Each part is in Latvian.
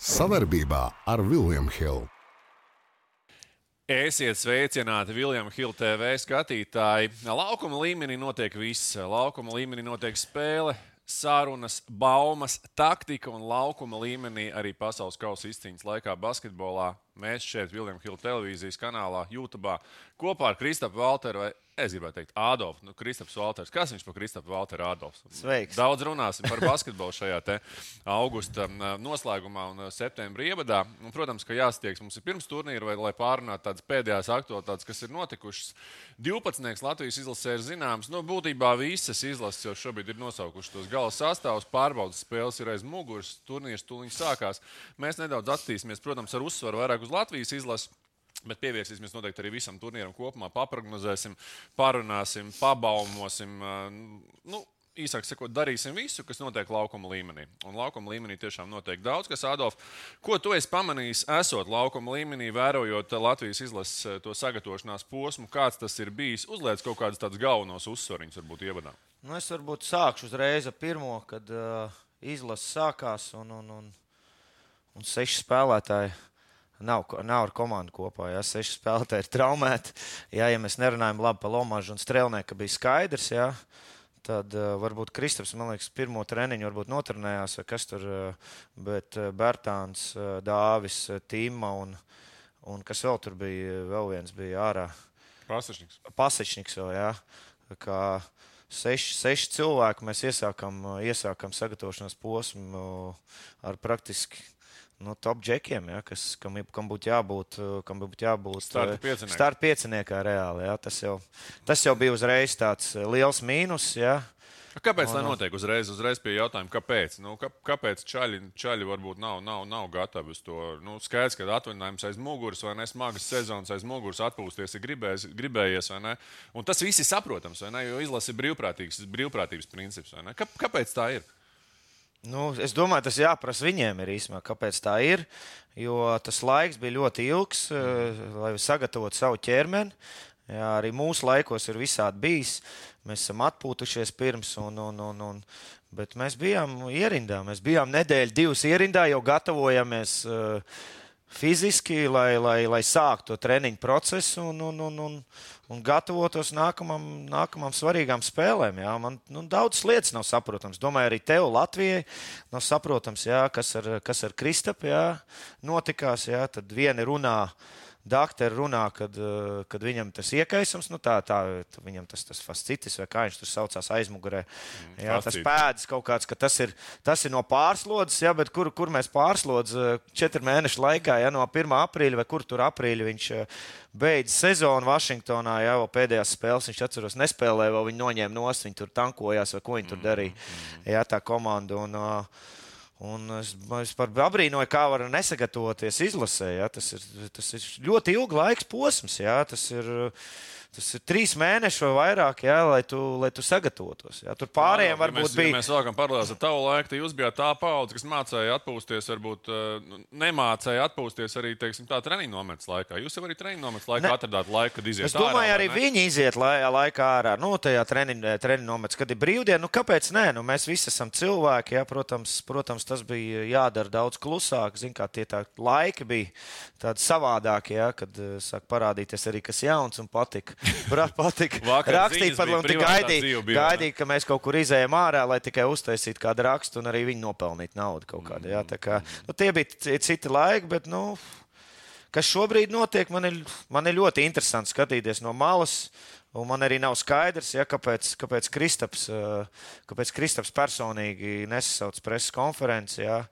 Savarbībā ar Vilniņu Hildu. Esiet sveicināti, Viljams Hilde TV skatītāji. Laukuma līmenī notiek viss. Laukuma līmenī notiek spēle, sarunas, baumas, taktika un laukuma līmenī arī pasaules kausa izcīņas laikā basketbolā. Mēs šeit, Viljams Hilde televīzijas kanālā, YouTube kopā ar Kristapu Valteru Es gribēju teikt, Ādams, nu, Kristaps Valters. Kas viņš par Kristapu Valteru Ādams? Sveiks. Daudz runāsim par basketbolu šajā augusta noslēgumā un septembra ievadā. Un, protams, ka jāstiegs mums ir pirms turnīra, vai, lai pārunātu tādas pēdējās aktualitātes, kas ir notikušas. 12. Latvijas izlasē ir zināms, nu, būtībā visas izlases jau šobrīd ir nosaukušas tos gala sastāvus, pārbaudas spēles ir aiz muguras, turnīrs tūlīt sākās. Mēs nedaudz attīstīsimies, protams, ar uzsvaru vairāk uz Latvijas izlasi. Bet pievērsīsimies noteikti arī visam turnīram kopumā. Paprognozēsim, parunāsim, pabaumosim. Nu, īsāk sakot, darīsim visu, kas notiek laukuma līmenī. Un laukuma līmenī tiešām notiek daudz, kas, Adolf, ko tu esi pamanījis, esot laukuma līmenī, vērojot Latvijas izlases to sagatavošanās posmu, kāds tas ir bijis. Uzliec kaut kādus tādus galvenos uzsvariņus, varbūt ievadā. Nu, es varbūt sākšu uzreiz ar pirmo, kad uh, izlase sākās un, un, un, un seši spēlētāji Nav, nav ar komandu kopā. Jā, seši spēlētāji ir traumēti. Jā, ja mēs nerunājam labi par Lomažu un Strēlnieku, bija skaidrs. Jā, tad uh, varbūt Kristaps, man liekas, pirmo treniņu varbūt notrenējās, vai kas tur, uh, bet uh, Bērtāns, uh, Dāvis, uh, Tīma un, un kas vēl tur bija, vēl viens bija ārā. Pasečniks. Pasečniks vēl, jā. Kā seši, seši cilvēki mēs iesākam, iesākam sagatavošanās posmu ar praktiski nu, top džekiem, ja, kas, kam, kam būtu jābūt, kam būtu jābūt starta pieciniekā reāli. Ja, tas, jau, tas jau bija uzreiz tāds liels mīnus. Ja. Kāpēc tā notiek uzreiz, uzreiz pie jautājuma, kāpēc? Nu, kā, kāpēc čaļi, čaļi varbūt nav, nav, nav gatavi uz to? Nu, skaidrs, ka atvaļinājums aiz muguras vai ne smagas sezonas aiz muguras atpūsties ir gribējis, gribējies, vai ne? Un tas viss ir saprotams, vai ne? Jo izlase ir brīvprātīgs, brīvprātības princips, vai ne? Kā, kāpēc tā ir? Nu, es domāju, tas jāprasa viņiem ir īstenībā, kāpēc tā ir. Jo tas laiks bija ļoti ilgs, eh, lai sagatavotu savu ķermeni. Jā, arī mūsu laikos ir visādi bijis. Mēs esam atpūtušies pirms, un, un, un, un, bet mēs bijām ierindā. Mēs bijām nedēļu, divas ierindā, jau gatavojamies uh, fiziski, lai, lai, lai sāktu to treniņu procesu un, un, un, un, un gatavotos nākamam, nākamam svarīgām spēlēm. Jā. Man nu, daudz lietas nav saprotams. Domāju, arī tev, Latvijai, nav saprotams, jā, kas ar, kas ar Kristapu notikās. Jā. Tad vieni runā Daktere runā, kad, eh, kad viņam tas iekaisums, nu tā, tā viņam tas, tas fascitis, vai kā viņš tur saucās aizmugurē. Mm, jā, tas pēdas kaut kāds, ka tas ir, tas ir no pārslodzes, jā, bet kur, kur mēs pārslodz eh, četru mēnešu laikā, ja no 1. aprīļa vai kur tur aprīļa viņš eh, beidz sezonu Vašingtonā, jau pēdējās spēles viņš atceros nespēlēja, vēl viņi noņēma nost, viņi tur tankojās vai ko viņi tur darīja. Mm, mm. Jā, tā komanda. Un, uh, Un es, es par abrīnoju, kā var nesagatavoties izlasē. Ja? Tas, ir, tas ir ļoti ilgs laiks posms. Ja? Tas ir, Tas ir trīs mēneši vai vairāk, jā, lai, tu, lai tu sagatavotos. Jā. Tur pārējiem ja mēs, bija. Ja mēs sākam paralēli ar tavu laiku, tad jūs bijāt tā paudze, kas mācīja atpūsties, varbūt uh, nemācīja atpūsties arī teiksim, tā treniņa nometnes laikā. Jūs jau arī treniņa nometnes laikā ne. atradāt laiku, kad iziet. Es domāju, ārā, arī ne? viņi iziet lai, laikā ārā. Nu, tajā treniņa, treniņa nometnes, kad ir brīvdiena, nu kāpēc nē? Nu, mēs visi esam cilvēki, jā, protams, protams, tas bija jādara daudz klusāk. Zin, kā tie tā laiki bija tādi savādāki, jā, kad uh, sāk parādīties arī kas jauns un patika. Patika rakstīt, pat labi gaidīt, gaidīt, ka mēs kaut kur izējām ārā, lai tikai uztaisītu kādu rakstu un arī viņi nopelnītu naudu kaut kādā. Jā, tā kā, nu, tie bija citi laiki, bet, nu, kas šobrīd notiek, man ir, man ir ļoti interesanti skatīties no malas. Un man arī nav skaidrs, ja, kāpēc, kāpēc, Kristaps, kāpēc Kristaps personīgi nesasauc preses konferenci. Ja,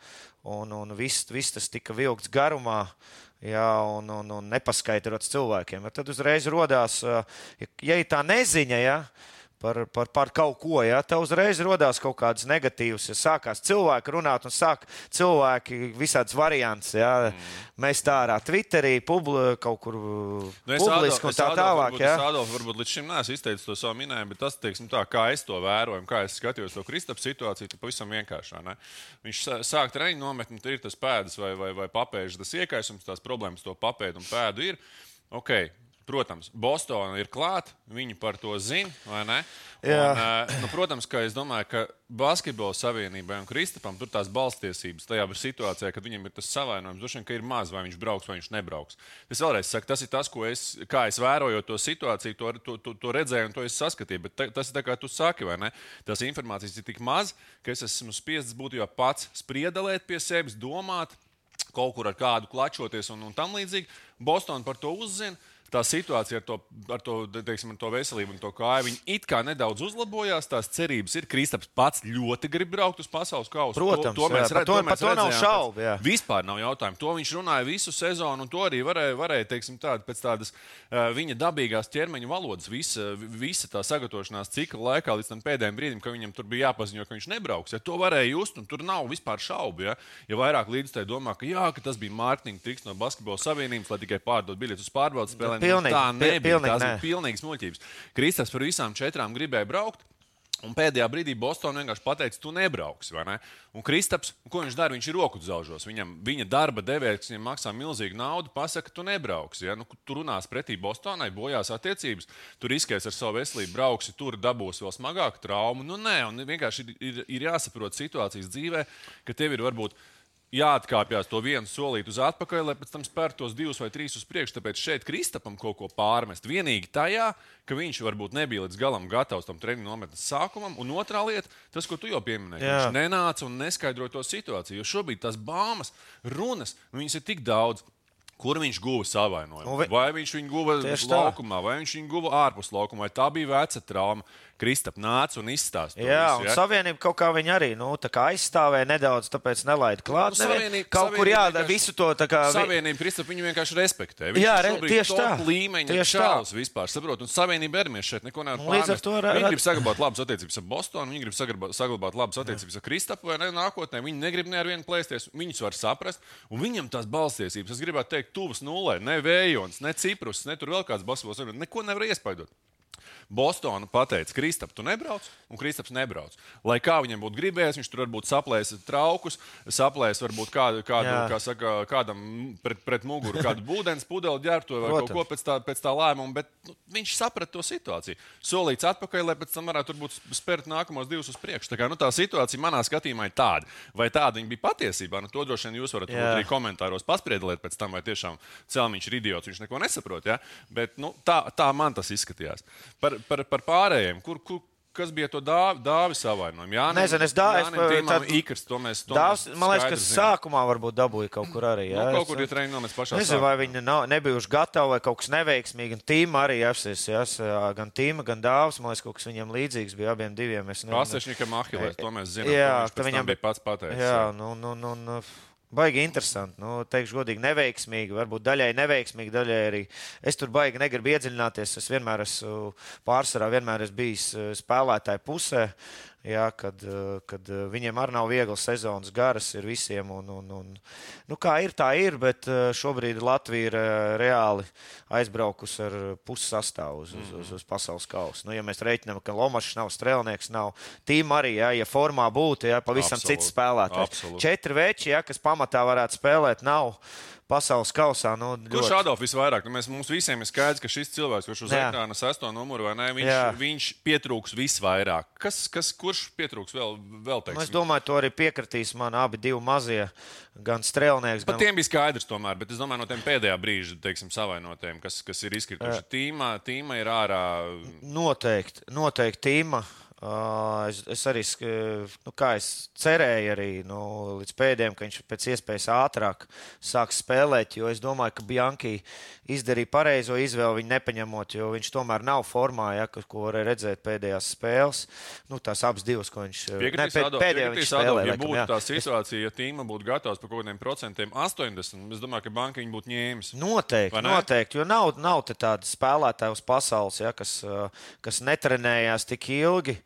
un un viss, viss tas tika vilkts garumā. Uh, jā, un, un, un nepaskaidrots cilvēkiem. Ja tad uzreiz radās, ja, ja ir tā neziņa, ja, par, par, par kaut ko. Ja? Tev uzreiz radās kaut kādas negatīvas, ja sākās cilvēki runāt un sāk cilvēki visādas variants. Ja? Mm. Mēs tā ārā Twitterī, publi, kaut kur nu, publiski un tā tālāk. Varbūt, ja? Es Adolf, varbūt līdz šim neesmu izteicis to savu minējumu, bet tas, teiksim, tā, kā es to vēroju, kā es skatījos to Kristapam situāciju, tad pavisam vienkāršā. Ne? Viņš sāk treniņu nometni, tur ir tas pēdas vai, vai, vai papēžas, tas iekaisums, tās problēmas to papēdu un pēdu ir. Okay, protams, Bostonā ir klāta, viņi par to zina, vai ne? Jā. Un, uh, nu, protams, ka es domāju, ka Basketbola savienībai un Kristapam tur tās balstiesības tajā situācijā, kad viņam ir tas savainojums, droši vien, ka ir maz, vai viņš brauks vai viņš nebrauks. Es vēlreiz saku, tas ir tas, ko es, kā es vēroju to situāciju, to, to, to, to redzēju un to es saskatīju. Bet ta, tas ir tā, kā tu saki, vai ne? Tas informācijas ir tik maz, ka es esmu spiests būt jau pats spriedelēt pie sevis, domāt, kaut kur ar kādu klačoties un, un tam līdzīgi. Bostonā par to uzzina tā situācija ar to, ar to, teiksim, ar to veselību un to kāju, viņi it kā nedaudz uzlabojās. Tās cerības ir. Kristaps pats ļoti grib braukt uz pasaules kausa. Protams, to, to mēs, jā, redz, to, mēs to nav redzējām šaubu. pēc- jā. Vispār nav jautājumu. To viņš runāja visu sezonu, un to arī varēja, varēja teiksim, tād, pēc tādas viņa dabīgās ķermeņa valodas, visa, visa tā sagatavošanās cikla laikā, līdz tam pēdējiem brīdim, kad viņam tur bija jāpaziņo, ka viņš nebrauks. Ja, to varēja just, un tur nav vispār šaubu. Ja, ja vairāk līdzstrādāji domā, ka, jā, ka tas bija mārketinga triks no Basketbola savienības, lai tikai pārdot biļetes uz pārbaudas spēlēm, Pilnīgi, tā nebija. pilnīgi Tas nē. bija pilnīgs muļķības. Kristaps par visām četrām gribēja braukt. Un pēdējā brīdī Bostonā vienkārši pateica, tu nebrauksi. Ne? Un Kristaps, ko viņš dara? Viņš ir roku zelžos. Viņam, viņa darba devējs, viņam maksā milzīgu naudu, pasaka, tu nebrauksi. Ja? Nu, tu runās pretī Bostonai, bojās attiecības, tu riskēsi ar savu veselību, brauksi tur, dabūsi vēl smagāku traumu. Nu, nē, un vienkārši ir, ir, ir jāsaprot situācijas dzīvē, ka tev ir varbūt jāatkāpjas to vienu solīti uz atpakaļ, lai pēc tam spērtu tos divus vai trīs uz priekšu. Tāpēc šeit Kristapam kaut ko pārmest. Vienīgi tajā, ka viņš varbūt nebija līdz galam gatavs tam treniņu nometnes sākumam, un otrā lieta, tas, ko tu jau pieminēji, Jā. viņš nenāca un neskaidroja to situāciju. Jo šobrīd tās bāmas, runas, viņas ir tik daudz. Kur viņš guva savainojumu? Vi- Vai viņš viņu guva laukumā, vai viņš viņu guva ārpus laukuma, vai tā bija veca trauma? Kristap nāca un izstāstīja. Jā, un savienība kaut kā viņa arī nu, tā kā aizstāvēja nedaudz, tāpēc nelaida klāt. Nu, Savienība- kaut kur Savienība jādara vienkārši- visu to. tā kā vi- Savienība Kristap viņu vienkārši respektē. Viņš Jā, re- tieši tā. līmeņa Tieši tā. čalis vispār, saprot, un Savienība mēs šeit neko Un līdz ar to ra- Viņi grib saglabāt labas attiecības ar Bostonu, viņi grib saglabāt, saglabāt labas attiecības ar Kristapu, vai ne nākotnē. Viņi negrib ne ar vienu plēsties, viņus var saprast, un viņam tās balstiesības, es gribētu teikt, tuvas nulē, ne vējons, ne ciprus, ne tur vēl kāds basketbols, neko nevar iespaidot. Bostona pateica, Kristap, tu nebrauc, un Kristaps nebrauc. Lai kā viņam būtu gribējies, viņš tur varbūt saplēs traukus, saplēs varbūt kādu, kādu Jā. kā saka, kādam pret, pret muguru, kādu būdens pudeli ģērbtu vai kaut Protams. ko pēc tā, pēc tā lēmuma, bet nu, viņš saprata to situāciju. Solīts atpakaļ, lai pēc tam varētu turbūt spērt nākamos divus uz priekšu. Tā, kā, nu, tā situācija manā skatījumā ir tāda. Vai tāda viņa bija patiesībā? Nu, to droši vien jūs varat arī komentāros paspriedzelēt pēc tam, vai tiešām Celmiņš ir idiots, viņš neko nesaprot. Ja? Bet nu, tā, tā man tas izskatījās. Par, par, par pārējiem, kur, kur, kas bija to dāvi, dāvi savainojumu? Jā, Nezinu, es dā- es pa- tad- Ikrs, to mēs to Dāvs, mēs man liekas, ka zinām. sākumā varbūt dabūja kaut kur arī. Nu, Jā, kaut Es- kur ir treniņš nomets pašā Nezinu, sākumā. vai viņi nav, nebijuši gatavi vai kaut kas neveiksmīgi. Gan tīma arī apsies, jas, gan tīma, gan dāvs. Man liekas, kaut kas viņam līdzīgs bija abiem diviem. Es nezinu. Pasešņikam Ahilēs, to mēs zinām. Jā, Jā, ka viņam bija pats pateicis. Jā, nu, nu, nu, nu, baigi interesanti. Nu, teikšu, godīgi, neveiksmīgi. Varbūt daļai neveiksmīgi, daļai arī. Es tur baigi negribu iedziļināties. Es vienmēr esmu pārsvarā vienmēr esmu bijis eh, spēlētāju pusē. Jā, kad, eh, kad eh, viņiem arī nav vieglas sezonas garas, ir visiem. Un, un, un, nu, kā ir, tā ir, bet eh, šobrīd Latvija ir reāli aizbraukusi ar pusi sastāvu uz, uz, uz, uz pasaules kausa. Nu, ja mēs reiķinām, ka Lomačs nav strēlnieks, nav tīma arī, jā, ja formā būtu, jā, pavisam Absolūti, cits spēlētājs. absolūti. Četri veči, ja, kas pamatā varētu spēlēt, nav pasaules kausā. Nu, Kurš ļoti- Adolfs visvairāk? Nu, mēs, mums visiem ir skaidrs, ka šis cilvēks, kurš uz Jā. ekrāna sesto numuru vai ne, viņš, Jā. viņš pietrūks visvairāk. Kas, kas, kurš pietrūks vēl, vēl Nu, es teiksim? domāju, to arī piekritīs man abi divi mazie, gan strēlnieks, Pat gan tiem bija skaidrs, tomēr, bet es domāju, no tiem pēdējā brīža, teiksim, savainotiem, kas, kas ir izkrituši. Tīma, tīma ir ārā. Noteikti, noteikti tīma. Es, es arī nu, kā es cerēju, arī nu, līdz pēdējiem, ka viņš pēc iespējas ātrāk sāks spēlēt. Jo es domāju, ka Bianchi izdarīja pareizo izvēli, viņu nepaņemot, jo viņš tomēr nav formā, ja, ko varēja redzēt pēdējās spēles. Nu, tās abas divas, ko viņš pēdējā piekritīs, viņš spēlēja. ja būtu tā situācija, ja tīma būtu gatavs par kaut kādiem procentiem 80, es domāju, ka banka viņu būtu ņēmis. Noteikti, noteikti, jo nav, nav te tāda spēlētāja uz pasaules, ja, kas, kas netrenējās tik ilgi.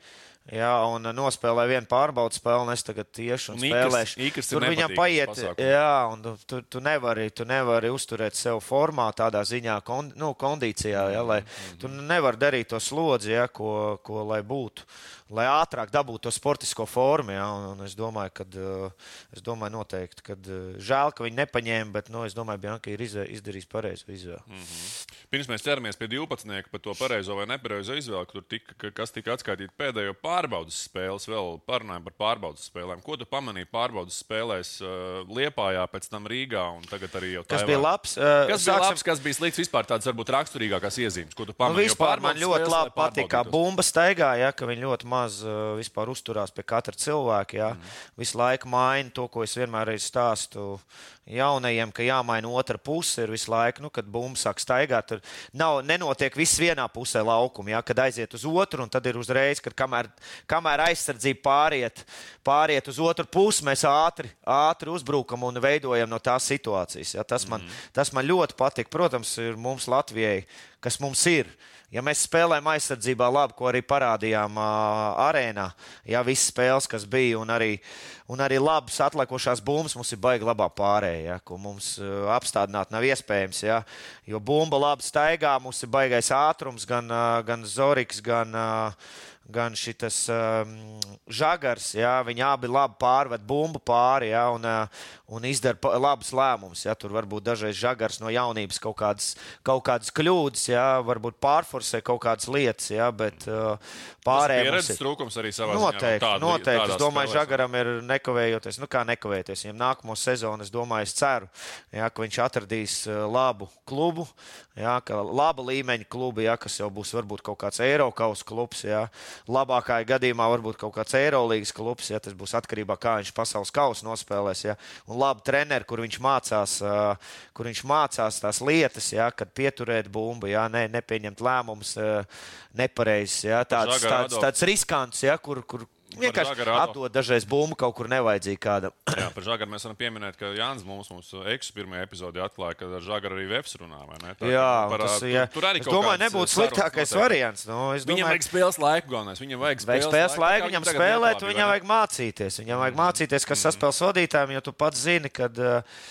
Jā, un nospēlēja vienu pārbaudas spēli, un es tagad tiešu un, Un spēlēšu. Ikrs ir Tur viņam paiet, pasākums. jā, un tu, tu, nevari, tu nevari uzturēt sev formā tādā ziņā, kon, nu, kondīcijā, ja, lai Mhm. tu nevari darīt to slodzi, ja, ko, ko lai būtu, lai ātrāk dabūtu to sportisko formu. Ja, un, un es domāju, ka, es domāju noteikti, ka žēl, ka viņi nepaņēma, bet, nu, es domāju, Bianka ir izdarījis pareizo izvēli. Pirms mēs ķeramies pie 12. par to pareizo vai nepareizo izvēli, tur tika, kas tika atskaitīta pēdējo pārbaudas spēles, vēl parunājam par pārbaudas spēlēm. Ko tu pamanīji pārbaudas spēlēs uh, Liepājā, pēc tam Rīgā un tagad arī jau Kas Taivānā? bija labs? Uh, Kas bija labs, kas bija slikts, vispār tādas varbūt raksturīgākās iezīmes, ko tu Nu, pamanīji? Jo vispār man ļoti labi patīk, kā bumba staigā, ja, ka viņi ļoti maz uh, vispār uzturās pie katra cilvēka. Ja. Mm. Visu laiku maina to, ko es vienmēr stāstu jaunajiem, ka jāmaina otra puse. Ir visu laiku, nu, kad bumba sāk staigāt, tur nav, nenotiek viss vienā pusē laukuma, ja, kad aiziet uz otru, un tad ir uzreiz, kad kamēr, kamēr aizsardzība pāriet, pāriet uz otru pusi, mēs ātri, ātri uzbrukam un veidojam no tās situācijas. Ja. Tas, man, mm. tas man ļoti patīk. Protams, ir mums Latvijai, kas mums ir. Ja mēs spēlējam aizsardzībā labi, ko arī parādījām arēnā, ja visas spēles, kas bija, un arī, un arī labas atliekošās bumbas, mums ir baigi labā pārējā, ko mums uh, apstādināt nav iespējams. Ja, jo bumba labi staigā, mums ir baigais ātrums, gan, uh, gan Zoriks, gan. Uh, gan šis um, žagars, jā, viņi abi labi pārved bumbu pāri jā, un, un izdara labus lēmumus. Jā. Tur varbūt dažreiz žagars no jaunības kaut kādas, kaut kādas kļūdas, jā, varbūt pārforsē kaut kādas lietas, jā, bet uh, pārējiem mums pieredzes ir- trūkums arī savā Noteikti, ziņā. noteikti. Es domāju, Žagaram ir nekavējoties, nu kā nekavējoties. Viņam nākamo sezonu, es domāju, es ceru, jā, ka viņš atradīs uh, labu klubu, jā, ka laba līmeņa klubu, jā, kas jau būs varbūt kaut kāds Eiropas klubs. Jā. Labākajā gadījumā varbūt kaut kāds Eirolandes klubs, ja tas būs atkarībā no tā, kā viņš pasaules kausu nospēlēs. Ja. Un labi treneri, kur viņš mācās, kur viņš mācās tās lietas, ja, kad pieturēt bumbu, ja, ne, nepieņemt lēmumus nepareizs, ja, tāds, tāds, tāds riskants, ja, kur, kur vienkārši atdod dažreiz bumbu kaut kur nevajadzīgi kādam. Jā, par Žagaru mēs varam pieminēt, ka Jānis mums, mums eksu pirmajā epizodē atklāja, ka ar Žagaru arī Vēfs runā. Tā, Jā, par, tas, tur, ja, tur arī kaut domāju, nebūtu sliktākais variants. Nu, es Viņam domāju, vajag spēles laiku, galvenais. Viņam vajag Vajag spēles laiku, viņam tagad spēlēt, vai viņam vajag mācīties. Viņam vajag mācīties, kas saspēles vadītājiem, jo tu pats zini, kad uh,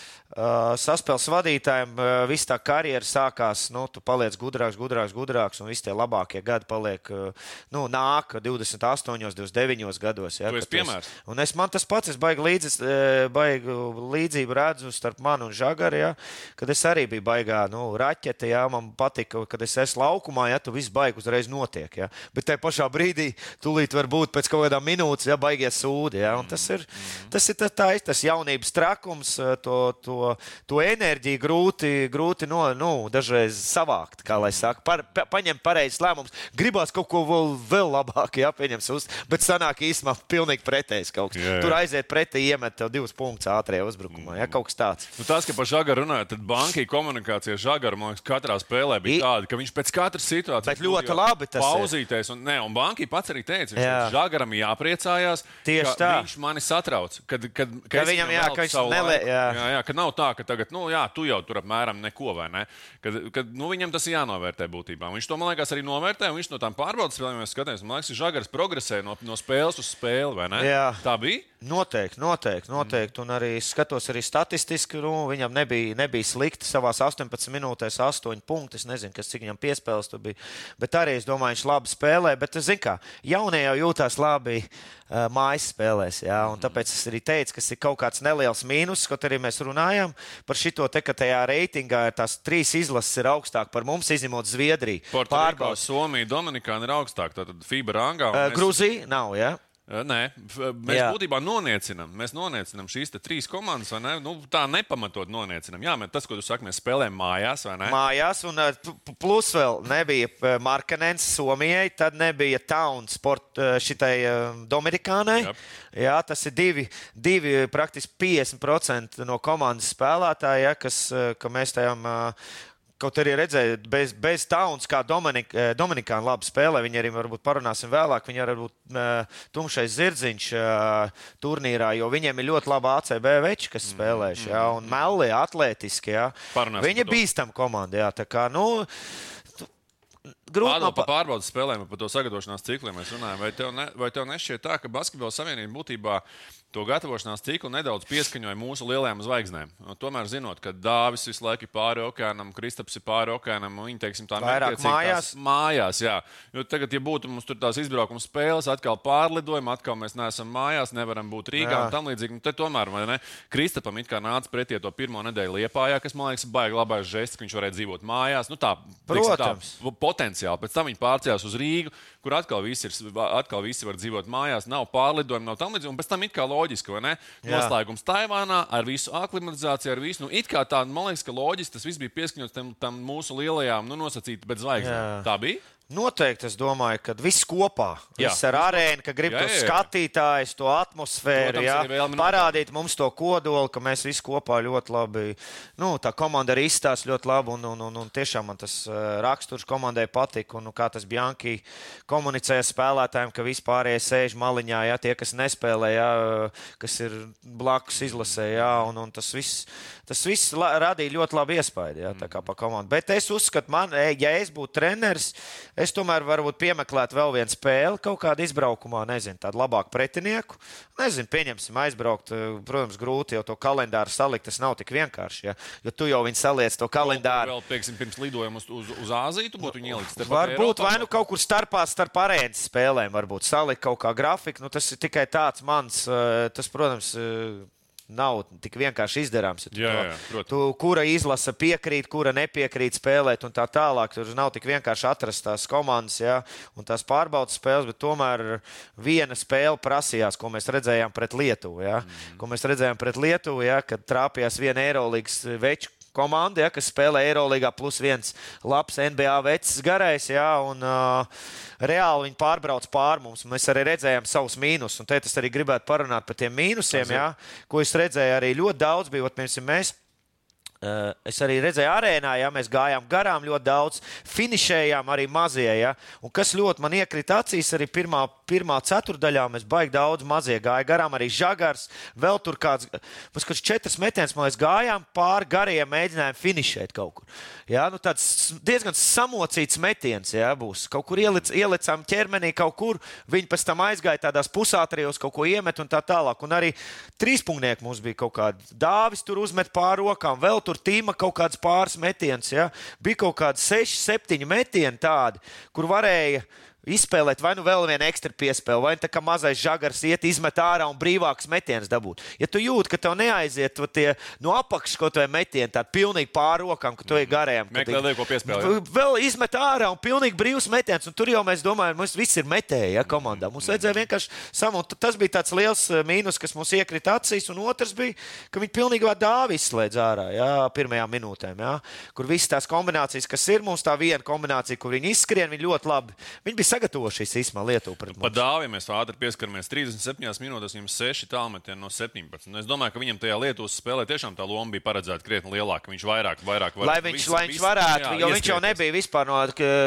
saspēles vadītājiem uh, viss tā karjera sākās, nu, tu paliec gudrāks, gudrāks, gudrāks, un visi tie labākie gadi paliek, uh, nu, nāk 28, 29 gados. Ja, Tu esi piemērs. Un es man tas pats, es baigi, līdzi, eh, baigi līdzību redzu starp mani un Žagaru, ja, kad es arī biju baigā, nu, raķete, ja, man patika, kad es esmu laukumā, ja, tu viss baigi uzreiz notiek, ja. Bet tajā pašā brīdī tūlīt var būt pēc kaut kādām minūtes, ja, baigies sūdi, ja, un tas ir, tas ir tas, tā, ir tas jaunības trakums, eh, to, to, to enerģiju grūti, grūti no, nu, dažreiz savākt, kā lai saka, par, pa, paņemt pareizes lēmumus. Gribās kaut ko vēl, vēl labāk, ja, pieņems uz, bet sanāk īstenībā pilnīgi pretējs kaut kas. Jā, jā. Tur aiziet pretī, iemet tev divus punktus ātrajā uzbrukumā, ja, kaut kas tāds. Nu, tas, ka par Žagaru runājot, tad bankai komunikācija Žagaru, man liekas, katrā spēlē bija I- tāda, ka viņš pēc katras situācijas Bet ļoti labi pauzīties. Un, ne, un bankai pats arī teica, ka Jā. Žagaram jāpriecājās, Tieši ka tā. viņš mani satrauc. Kad, kad, Ka es viņam, jā, veltu ka viņš nelē- jā. jā, jā, ka nav tā, ka tagad, nu, jā, tu jau tur apmēram neko, vai ne? Kad, kad nu, viņam tas ir jānovērtē būtībā. Viņš to, man liekas, arī novērtē, viņš no tām pārbaudas spēlēm, skatāmies, man liekas, Žagars progresē no, no spēles uz spēli, vai ne? Jā. Tā bija. Noteikti, noteikti. noteikti. Un arī skatos arī statistiski, nu, viņam nebija, nebija slikti savā 18 minūtēs, 8 punkti. Es nezinu, kas cik viņam piespēles tur bija. Bet arī es domāju, viņš labi spēlē. Bet, zināmā kā, jaunie jau jūtās labi uh, mājas spēlēs. Jā, un tāpēc es arī teicu, ka tas ir kaut kāds neliels mīnus, kaut arī mēs runājam par šito te, ka tajā reitingā ir tās trīs izlases ir augstāk par mums, izņemot Zviedriju. Pārbaudas. Somija, Dominikāna ir augstāk. Tad FIBA rangā. un Uh, mēs- Grūzija nav, jā. Nē, mēs Jā. Jā. būtībā noniecinām. Mēs noniecinām šīs trīs komandas, vai ne? Nu, tā nepamatot noniecinām. Jā, tas, ko tu saki, mēs spēlējam mājās, vai ne? mājās, un plus vēl nebija Markanens Somijai, tad nebija Towns sport šitai Dominikānai. Jep. Jā, tas ir divi, divi praktiski 50% no komandas spēlētāja, ja, kas, ka mēs tajām. Uh, Kaut arī redzēju, bez, bez Towns, kā Dominik, eh, Dominikāna labi spēlē, viņi arī varbūt parunāsim vēlāk. Viņi arī varbūt uh, tumšais zirdziņš uh, turnīrā, jo viņiem ir ļoti laba ACB veči, kas spēlējuši. Jā, un melli, atletiski. Jā. Viņi par bīstam komanda. Jā, tā kā, nu, grūti Pārbaud, man pa pārbaudas spēlēm, par to sagatavošanās ciklu mēs runājam. Vai tev, ne, vai tev nešķiet tā, ka Basketbola savienība būtībā to gatavošanās ciklu nedaudz pieskaņoja mūsu lielajām zvaigznēm? Un tomēr zinot, ka Dāvis visu laiku ir pāri okeānam, Kristaps ir pāri okeānam, un viņi, teiksim, tā Vairāk mājās? Mājās, jā. Jo tagad, ja būtu mums tur tās izbraukuma spēles, atkal pārlidojumi, atkal mēs neesam mājās, nevaram būt Rīgā Jā. un tam līdzīgi. Nu, te tomēr, ne, Kristapam it kā nāca pretī to pirmo nedēļu Liepājā, kas, man liekas, baigi labais žests, ka viņš varēja dzīvot mājās. Nu, tā, teiksim, tā, Protams. potenciāli. Pēc tam viņi pārcēlās uz Rīgu, kur atkal visi, ir, atkal visi var dzīvot mājās, nav pārlidojumi, nav tam līdzīgi. Un pēc tam it kā loģiski, vai ne? Noslēgums Taivānā ar visu aklimatizāciju, ar visu. Nu, it kā tā, man liekas, ka loģiski tas viss bija pieskaņots tam, tam mūsu lielajām, nu, nosacīti bez zvaigznēm. Tā bija. Noteikti es domāju, ka viss kopā, Jā. viss ar arēnu, ka grib Jā, to jā, jā. skatītājs, to atmosfēru, Protams, jā, parādīt mums to kodolu, ka mēs visi kopā ļoti labi, nu, tā komanda arī izstāsta ļoti labi, un, un, un, un tiešām man tas uh, raksturs komandai patika, un nu, kā tas Bjanki komunicēja spēlētājiem, ka vispārējie sēž maliņā, jā, tie, kas nespēlē, jā, kas ir blakus izlasē, jā, un, un tas viss, tas viss radīja ļoti labu iespaidu, jā, tā kā pa komandu. Bet es uzskatu, man, e, ja es būtu treneris, es tomēr varbūt piemeklētu vēl vienu spēli kaut kādā izbraukumā, nezinu, tādu labāku pretinieku. Nezinu, pieņemsim, aizbraukt. eh, Protams, grūti jau to kalendāru salikt, tas nav tik vienkārši, ja, jo tu jau viņu saliec to kalendāru. Vēl, teiksim, pirms lidojuma uz, uz, uz Āziju, tu būtu viņu ielicis. Varbūt vai nu kaut kur starpā starp arēnas spēlēm, varbūt salikt kaut kā grafiku. Nu, tas ir tikai tāds mans, eh, tas, protams, eh, nav tik vienkārši izdarāms. Ja Jā, to- jā, protams. tu, kura izlase piekrīt, kura nepiekrīt spēlēt un tā tālāk. Tur nav tik vienkārši atrast tās komandas jā, un tās pārbaudas spēles, bet tomēr viena spēle prasījās, ko mēs redzējām pret Lietuvu. Jā, Mhm. ko mēs redzējām pret Lietuvu, jā, kad trāpījās viena Eirolandes veču komanda, ja, kas spēlē Eirolandā, plus viens labs NBA vecs garais. Ja, un, uh, reāli viņi pārbrauc pār mums. Mēs arī redzējām savus mīnusus. Un te es arī gribētu parunāt par tiem mīnusiem, ja, ko es redzēju. Arī ļoti daudz bija. Piemēram, mēs es arī redzēju, arēnā, ja mēs gājām garām ļoti daudz, finišējām arī mazie. Ja, un kas ļoti man iekrita acīs, arī pirmā, pirmā ceturdaļā mēs baigi daudz mazie gāja garām. Arī žagars, vēl tur kāds, mums kāds četras metienas, liekas, gājām pāri gariem, mēģinājām finišēt kaut kur. Ja, nu, tāds diezgan samocīts metiens ja, būs. Kaut kur ielic, ielicām ķermenī, kaut kur viņi pēc tam aizgāja tādās pusātrijos, kaut ko iemet un tā tālāk. Un arī trīspunktieki mums bija kaut kādi dāvis, tur uzmet pāri rokām, vēl tur tīma kaut kāds pāris metiens. Ja? Bija kaut kādi seši, septiņi metieni tādi, kur varēja. Izspēlēt, vai nu vēl vienu ekstra piespēli, vai nu tā kā mazais žagars iet, izmet ārā un brīvāks metiens dabūt. Ja tu jūti, ka tev neaiziet tie no apakšas kaut vai metieni, tādi pilnīgi pāri rokām, ka tu ej garajām. ka Meklē lieko piespēli. Vēl izmet ārā un pilnīgi brīvs metiens. Un tur jau mēs domājam, mums viss ir metēji ja, komandā. Mums vajadzēja vienkārši sam, un t- tas bija tāds liels eh, mīnus, kas mums iekrita acīs. Un otrs bija, ka viņi pilnīgi dāvi izslēdz ārā jā, pirmajām minūtēm. Jā, kur visas tās kombinācijas, kas ir mums, tā viena kombinācija, kur viņi izskrien, viņi ļoti labi. Viņi bija sagatavojušies īstenībā Lietuvu pret Pa mums. dāvim mēs ātri pieskaramies. 37 minūtēs viņam 6 tālmetieni no 17. Un es domāju, ka viņam tajā Lietuvas spēlē tiešām tā loma bija paredzēta krietni lielāka. Viņš vairāk, vairāk var, Lai viņš, visu- lai viņš varētu, jā, jo viņš jau nebija vispār no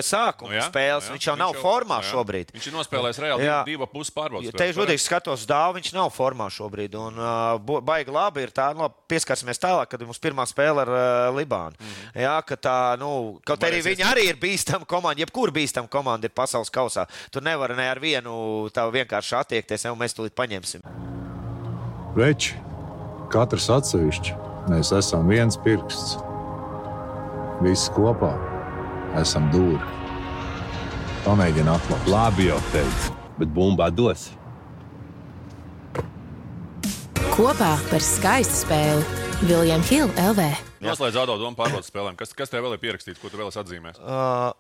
sākuma Nu jā, spēles. jā, Viņš jau nav formā jā. šobrīd. Viņš ir nospēlējis reāli Jā. divu pusi pārbaudas. Ja te godīgi skatos, dāvā viņš nav formā šobrīd. Un, uh, baigi labi ir tā, nu, pieskarsimies tālāk, kad mums pirmā spēle ar uh, Libānu. Mm. -hmm. Jā, ka tā, nu, kaut arī viņi arī ir bīstama komanda. Jebkur bīstama komanda ir pasaules kausā. Tur nevar ne ar vienu tā vienkārši attiekties, jau mēs tūlīt paņemsim. Veči, katrs atsevišķi, mēs esam viens pirksts. Visi kopā esam dūri. Pamēģini atklāt. Labi, jau teicu, bet bumbā dos. Kopā par skaistu spēli Viljams Hilde LV. Noslēdz Ado domu pārbaudas spēlēm. Kas, kas tev vēl ir pierakstīts, ko tu vēl esi atzīmējis? Uh,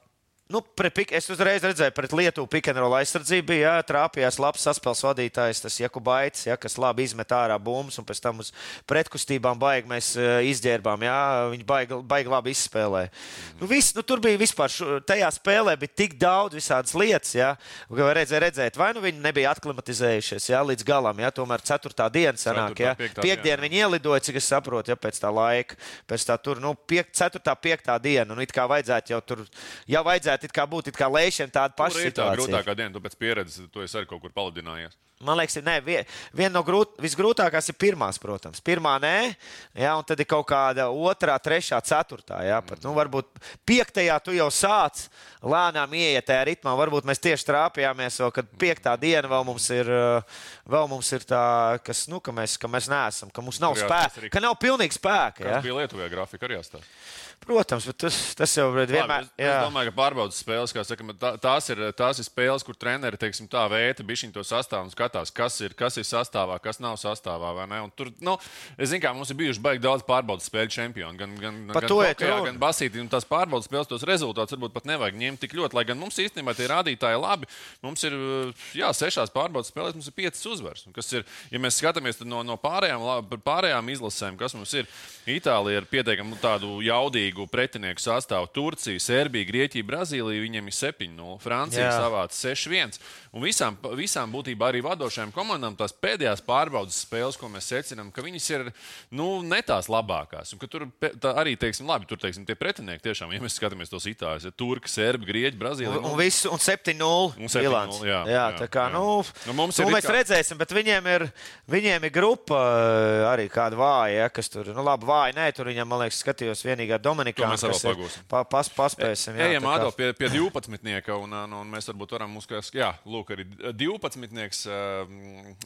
Nu, pik, es uzreiz redzēju, pret Lietuvu pikantrola aizsardzību bija jā, trāpījās labs saspēles vadītājs, tas Jakubaitis, jā, kas labi izmet ārā bumbas, un pēc tam uz pretkustībām baigi mēs uh, izģērbām. Jā, viņi baigi, baigi labi izspēlēja. Nu, viss, nu, tur bija vispār, šo, tajā spēlē bija tik daudz visādas lietas, jā, ka redzēt, redzēt, vai nu viņi nebija aklimatizējušies jā, līdz galam, jā, tomēr ceturtā diena sanāk, jā, diena. viņi ielidoja, cik es saprotu, ja pēc tā laika, pēc tā tur, nu, piek, ceturtā, piektā diena, nu, it kā vajadzētu jau tur, jau vajadzētu kā būt it kā lēšana tāda paša ir tā grūtākā diena? Tu pēc pieredzes, tu esi arī kaut kur palidinājies. Man liekas, ne, vie- viena no grūt, visgrūtākās ir pirmās, protams. Pirmā nē, jā, un tad ir kaut kāda otrā, trešā, ceturtā. Jā, pat, nu, varbūt piektajā tu jau sāc lēnām ieiet tajā ritmā. Varbūt mēs tieši trāpījāmies, vēl, kad piektā diena vēl mums ir, uh, vēl mums ir tā, kas, nu, ka, mēs, ka mēs neesam, ka mums nav spēka, ka nav pilnīgi spēka. Kas bija Lietuvā grafika arī jāstāsta. Protams, bet tas, tas jau ir vienmēr. Labi, es, es domāju, ka pārbaudas spēles, kā saka, tā, tās, ir, tās ir spēles, kur treneri teiksim, tā vēta bišķiņ to sastāvu skatās, kas ir, kas ir sastāvā, kas nav sastāvā. Tur, nu, es zinu, kā mums ir bijuši baigi daudz pārbaudas spēļu čempioni. Gan, gan, gan, runa. gan basītī. Un tās pārbaudas spēles, tos rezultātus varbūt pat nevajag ņemt tik ļoti. Lai gan mums īstenībā tie rādītāji labi. Mums ir jā, sešās pārbaudas spēlēs, mums ir piecas uzvaras. Kas ir, ja mēs skatāmies no, no pārējām, pārējām izlasēm, kas mums ir, Itālija ir pietiekami tādu jaudīgu pretinieku sastāvu. Turcija, Serbija, Grieķija, Brazīlija viņiem ir 7-0, Francija savāca 6-1. Un visām, visām būtībā arī vadošajām komandām tās pēdējās pārbaudas spēles, ko mēs secinām, ka viņas ir nu, ne tās labākās. Un tur arī, teiksim, labi, tur teiksim, tie pretinieki tiešām, ja mēs skatāmies tos itāļus, ir Turki, Serbi, Grieķi, Brazīlija. Un, un, visu, un 7-0 Un 7:0, bilants. jā, jā, jā, tā kā, jā. nu, Nu, mums nu, ir mēs kā- redzēsim, bet viņiem ir, viņiem ir grupa eh, arī kāda vāja, ja, kas tur, nu, labi, vāja, nē, tur viņam, man liekas, skatījos vienīgā Dominikā. Mēs vēl pagūsim. Pa, pas, paspēsim. jā, Ejam kā- ātrāk pie, pie 12. Un, un, un mēs varbūt varam uzskatīt, jā, lūk, arī 12.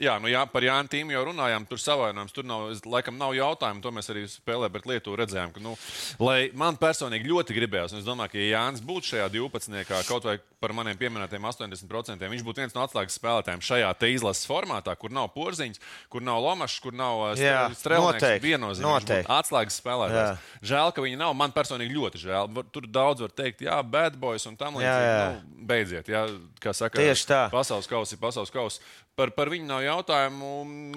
Jā, nu jā, par Jānu Tīmu jau runājām, tur savainojums, tur nav, laikam nav jautājumu. To mēs arī spēlē pret Lietuvu redzējām. Ka, nu, lai man personīgi ļoti gribējās, un es domāju, ka ja Jānis būtu šajā 12. kaut vai par maniem pieminētiem 80%, viņš būtu viens no atslēgas spēlētājiem šajā te izlases formātā, kur nav porziņš, kur nav lomašs, kur nav Jā, strēlnieks. Viennozīmīgi atslēgas spēlētājs. Žēl, ka viņi nav. Man personīgi ļoti žēl. Tur daudz var teikt, jā, bad boys un tam līdzīgi. Jā, jā. Nu, beidziet, jā, kā saka, Tieši tā. Pasaules kausa ir pasaules kausa. Par, par viņu nav jautājumu.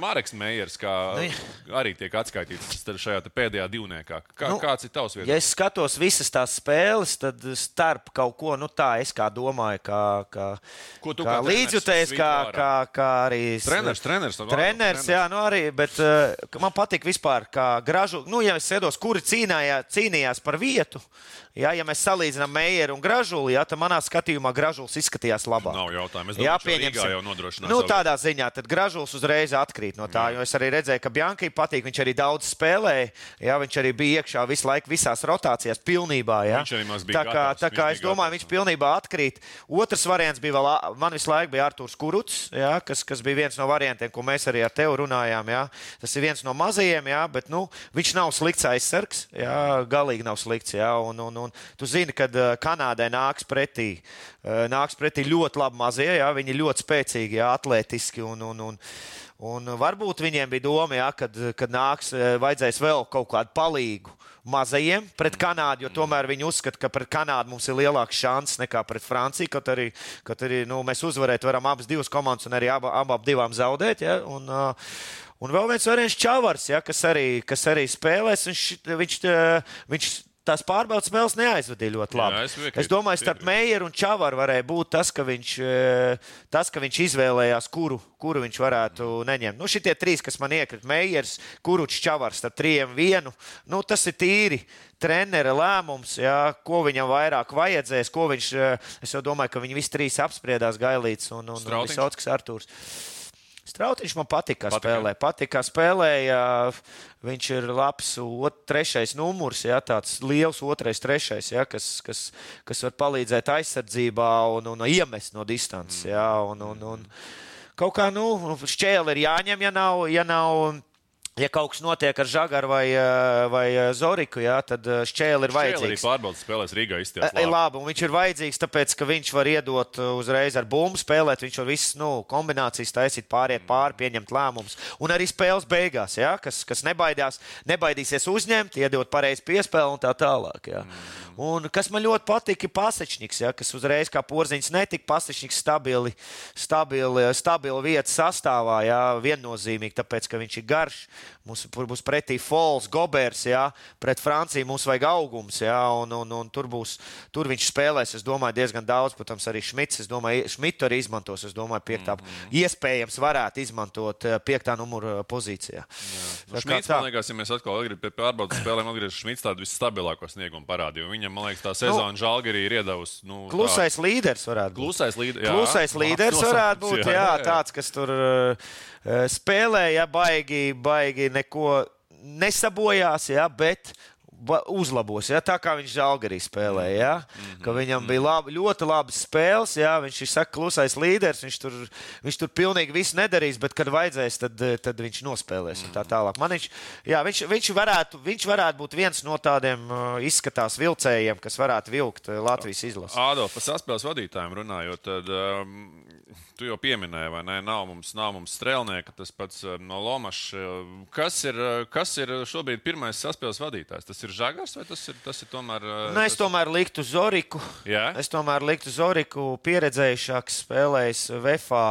Marks Meijers, kā Nu, nu, arī tiek atskaitīts šajā pēdējā divniekā. Kā, Nu, kāds ir tavs Ja viedoklis? es skatos visas tās spēles, tad starp kaut ko, nu tā es kā domāju, kā, kā, Ko tu kā kā līdzjutējs, kā, kā, kā arī. Treneris, treneris, tā Treneris, jā, nu arī, bet uh, man patīk vispār, kā gražu, nu, ja es sēdos, kuri cīnājā, cīnījās par vietu, jā, ja mēs salīdzinām Meijeru un Gražuli, jā, tad manā skatījumā Gražuls izskatījās labāk. Nav jautājumu. Es Jā, domāju, ka jau nodrošināja Nu, tādā ziņā tad Gražuls uzreiz atkrīt no tā, jo es arī redzēju, ka Bjankai patīk. Viņš arī daudz spēlēja. Jā, viņš arī bija iekšā visu laiku visās rotācijās pilnībā. Jā. Viņš arī maz bija tā kā, gatavs, tā kā es domāju, gatavs, viņš pilnībā atkrīt. Otrs variants bija vēl, man visu laiku bija Artūrs Kuruts, jā, kas, kas bija viens no variantiem, ko mēs arī ar tevi runājām. Jā. Tas ir viens no mazajiem, jā, bet nu, viņš nav slikts aizsargs. Jā, galīgi nav slikts. Jā, un, un, un, tu zini, ka Kanādai nāks pretī, eh, nāks pretī ļoti labi mazie. Jā, viņi ļoti spēcīgi, jā, atletiski. Un, un, un, un varbūt viņiem bija doma, jā, kad, kad nāks, eh, vajadzēs vēl kaut kādu palīgu. Mazajiem pret Kanādu, jo tomēr viņi uzskata, ka pret Kanādu mums ir lielāks šans nekā pret Franciju. Kaut arī, kaut arī nu, mēs uzvarēt varam abas divas komandas un arī abām aba divām zaudēt. Ja? Un, Un vēl viens variants Čavars, ja, kas, arī, kas arī spēlēs. Viņš, viņš, viņš tās pārbaudas spēles neaizvadīja ļoti labi. Jā, es piekrītu, es domāju, starp. Meijeru un Čavaru varēja būt tas, ka viņš, eh, tas, ka viņš izvēlējās, kuru, kuru viņš varētu neņemt. Nu, šitie trīs, kas man iekrita, Meijers, Kuručs, Čavars, starp trījiem vienu, nu, tas ir tīri. Trenera lēmums, jā, ko viņam vairāk vajadzēs, ko viņš. eh, Es domāju, ka viņi visi trīs apspriedās Gailīts un, un, un Strautiņš? Visotskis Artūrs. Strautiņš man patīk, kā Patika? spēlē. Patīk, kā spēlēja. Viņš ir labs, ot, trešais numurs, ja, tāds liels otrais, trešais, ja, kas, kas, kas var palīdzēt aizsardzībā un, un iemest no distances. Ja, un, un, un, kaut kā nu, šķēle ir jāņem, ja nav. Ja nav Ja kaut kas notiek ar Zagaru vai, eh, vai eh, Zoriku, jā, tad eh, šķēle ir Šķēl arī vajadzīga. pārbaudas spēlēs Rīgā. Labi. labi, un viņš ir vajadzīgs, tāpēc, ka viņš var iedot uzreiz ar bumbu spēlēt. Viņš var visas nu, kombinācijas taisīt, pāriet pāri, pieņemt lēmumus. Un arī spēles beigās, ja, kas, kas nebaidās, nebaidīsies uzņemt, iedot pareizi piespēli un tā tālāk. Ja. Un kas man ļoti patīk, ir pasečniks, ja, kas uzreiz kā porziņš netika pasečniks stabili, stabili, stabili vietas sastāvā, ja, viennozīmīgi, tāpēc, ka viņš ir garš. Mums būs pretī Falls, Gobers, jā, pret Franciju mums vajag augums, jā, un, un, un tur, būs, tur viņš spēlēs, es domāju, diezgan daudz. Protams, arī Šmits, es domāju, Šmitu arī izmantos, es domāju, piektā, mm -hmm. iespējams varētu izmantot eh, piektā numura pozīcijā. Nu, Šmits, man liekas, ja mēs atkal gribam pie pārbaudas spēlēm, atgriežamies Šmits tādu visstabilāko sniegumu parādīju. Viņam, man liekas, tā sezona nu, Žalgirī ir iedavusi. Nu, klusais tā... līderis varētu būt. Klusais, līd... jā, klusais līderis varētu būt, jā, jā, tāds, kas tur uh, spēlēja baigi, baigi neko nesabojās, ja, bet uzlabos. Ja? Tā kā viņš žēlgarī spēlēja. Ja? Mm -hmm. Ka viņam bija labi, ļoti labas spēles. Ja? Viņš ir saka, klusais līderis. Viņš tur, viņš tur pilnīgi visu nedarīs, bet, kad vajadzēs, tad, tad viņš nospēlēs. Tā tālāk. Man viņš, jā, viņš, viņš, varētu, viņš varētu būt viens no tādiem izskatās vilcējiem, kas varētu vilkt Latvijas izlasi. Ādo, par saspēles vadītājiem runājot, tad um, tu jau pieminēji, vai ne? Nav mums, nav mums strēlnieka, tas pats eh, no Lomaša. Kas ir, eh, kas ir šobrīd pirmais saspēles vadītājs? Tas ir Žagars vai tas ir, tas ir tomēr? Eh, nu, es tas... tomēr liktu Zoriku. Jā? Es tomēr liktu Zoriku pieredzējušāks spēlējis VFA.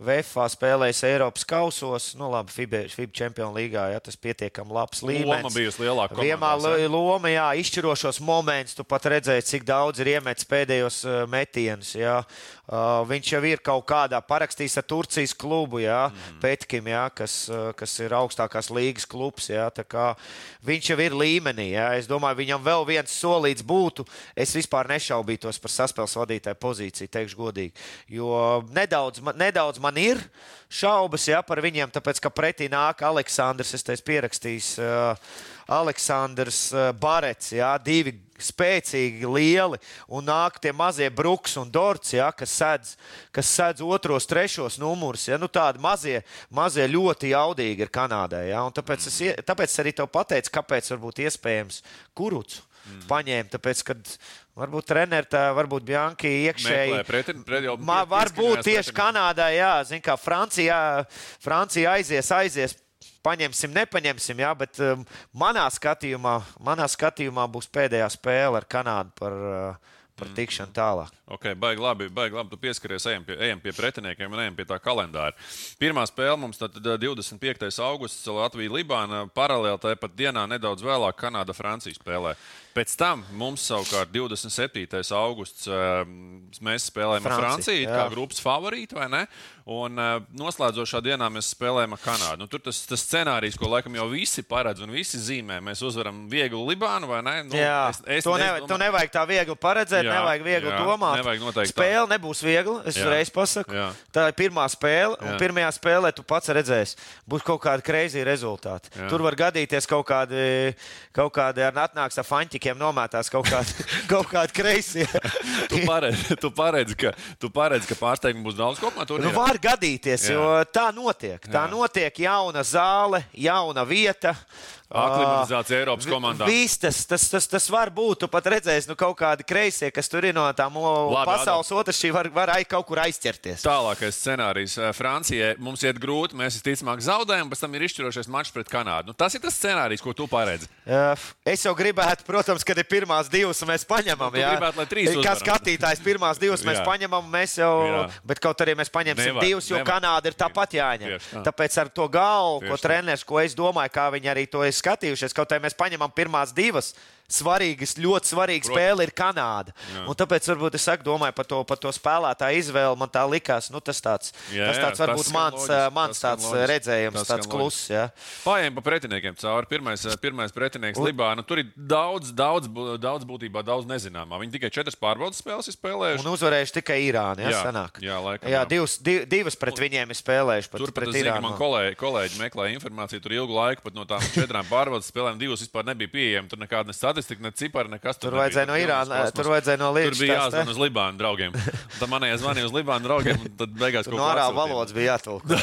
VFA spēlējis Eiropas kausos, nu labi, FIBA, čempionu līgā, ja tas pietiekami labs līmenis. Loma bijusi lielāka. Vienmēr loma, jā, izšķirošos momentus, tu pat redzēji, cik daudz ir iemetis pēdējos metienus, jā. Uh, viņš jau ir kaut kādā parakstījis ar Turcijas klubu, jā, mm. Petkim, jā, kas, kas ir augstākās līgas klubs. Jā, viņš jau ir līmenī. Jā. Es domāju, viņam vēl viens solīts būtu. Es vispār nešaubītos par saspēles vadītāju pozīciju, teikšu godīgi. Jo nedaudz, nedaudz man ir šaubas jā, par viņiem, tāpēc ka pretī nāk Aleksandrs, es teicu, pierakstījis uh, Aleksandrs uh, Barets, jā, divi spēcīgi, lieli, un nāk tie mazie bruks un dorts, ja, kas, sedz, kas sedz otros, trešos numurus. Ja, nu, tādi mazie, mazie ļoti jaudīgi ir Kanādai. Ja, tāpēc, es, tāpēc es arī tev pateicu, kāpēc varbūt iespējams kurucu mm. paņēma. Tāpēc, kad Varbūt treneris, varbūt Bjanki iekšēji. Pret, pret varbūt tieši Kanādā, jā, zin kā Francijā, Francija aizies, aizies paņemsim, nepaņemsim, jā, bet um, manā, skatījumā, manā skatījumā būs pēdējā spēle ar Kanādu par, uh, par tikšanu tālāk. Ok, baigi labi, baigi labi. Tu pieskaries, ejam pie, ejam pie pretiniekiem un ejam pie tā kalendāra. Pirmā spēle mums tad 25. augusts Latvija-Libāna. Paralēli tāpat dienā nedaudz vēlāk Kanāda-Francija spēlē. Pēc tam mums savukārt 27. augusts mēs spēlējam Francija, Franciju jā. kā grupas favorītu, vai ne? Un noslēdzošā dienā mēs spēlējam ar Kanādu. Nu, tur tas, tas scenārijs, ko laikam jau visi paredz un visi zīmē, mēs uzvaram vieglu Libānu, vai ne? Nu, jā, es, es, to, ne, to nevajag tā viegli paredzēt, jā, nevajag viegli jā, domāt nevajag noteikti. Spēle tā. nebūs viegla. Es uzreiz pasaku. Jā. Tā ir pirmā spēle, un jā. pirmajā spēlē tu pats redzēsi, būs kaut kādi kreizi rezultāti. Jā. Tur var gadīties kaut kādi, kaut kādi ar atnāks ar faņķikiem nomētās kaut kādi, kaut kādi kreisi. tu, paredzi, tu, paredzi, ka, tu paredzi, ka pārsteigumi būs daudz kopumā. Nu, var gadīties, jā. jo tā notiek. Tā jā. notiek jauna zāle, jauna vieta. Aklimatizācija Eiropas komandā. Viss tas, tas, tas, tas var būt. Tu pat redzēsi, nu, kaut kādi kreisie, kas tur ir no tām Labi, pasaules otras, var, var ai, kaut kur aizķerties. Tālākais scenārijs. Francijai mums iet grūti, mēs visticamāk zaudējam, pēc tam ir izšķirošais mačs pret Kanādu. Nu, tas ir tas scenārijs, ko tu paredzi. Es jau gribētu, protams, kad ir pirmās divas, mēs paņemam. Nu, jā, gribētu, lai trīs. Kā skatītājs, pirmās divas mēs jā. paņemam, mēs jau, jā. bet kaut arī mēs paņemsim nevar, divas, jo nevar. Kanāda ir tāpat jāņem. Tieši, tā. Tāpēc ar to galvu, ko treneris, ko es domāju, kā viņi arī to ir skatījušies. Kaut arī mēs paņemam pirmās divas, svarīgas, ļoti svarīga Prot. spēle ir Kanāda. Jā. Tāpēc varbūt es saku, domāju par to, par to spēlētāju izvēli. Man tā likās, nu, tas tāds, jā, tas tāds jā, varbūt tas mans, loģis, mans tāds loģis, redzējums, tas tāds kluss. Pājiem pa pretiniekiem cauri. Pirmais, pirmais pretinieks Un... Libāna. Tur ir daudz, daudz, daudz būtībā daudz nezināmā. Viņi tikai četras pārbaudas spēles ir spēlējuši. Un uzvarējuši tikai Irānu. Jā, sanāk. jā, laikam, jā, divas, div, divas pret viņiem ir spēlējuši. Pat tur pat zinu, man kolēģi, kolēģi meklēja informāciju. Tur ilgu laiku pat no tām četrām pārbaudas spēlēm divas vispār nebija pieejamas. Tur nekāda ne statistika, ne cipari, nekas. Tur, tur vajadzēja no Irānas, tur vajadzēja no Līdzes. Tur bija jāzvan uz Libānu draugiem. Tad manējā zvanīja uz Libānu draugiem, un tad beigās kaut kā. No ārā valodas bija jātulko.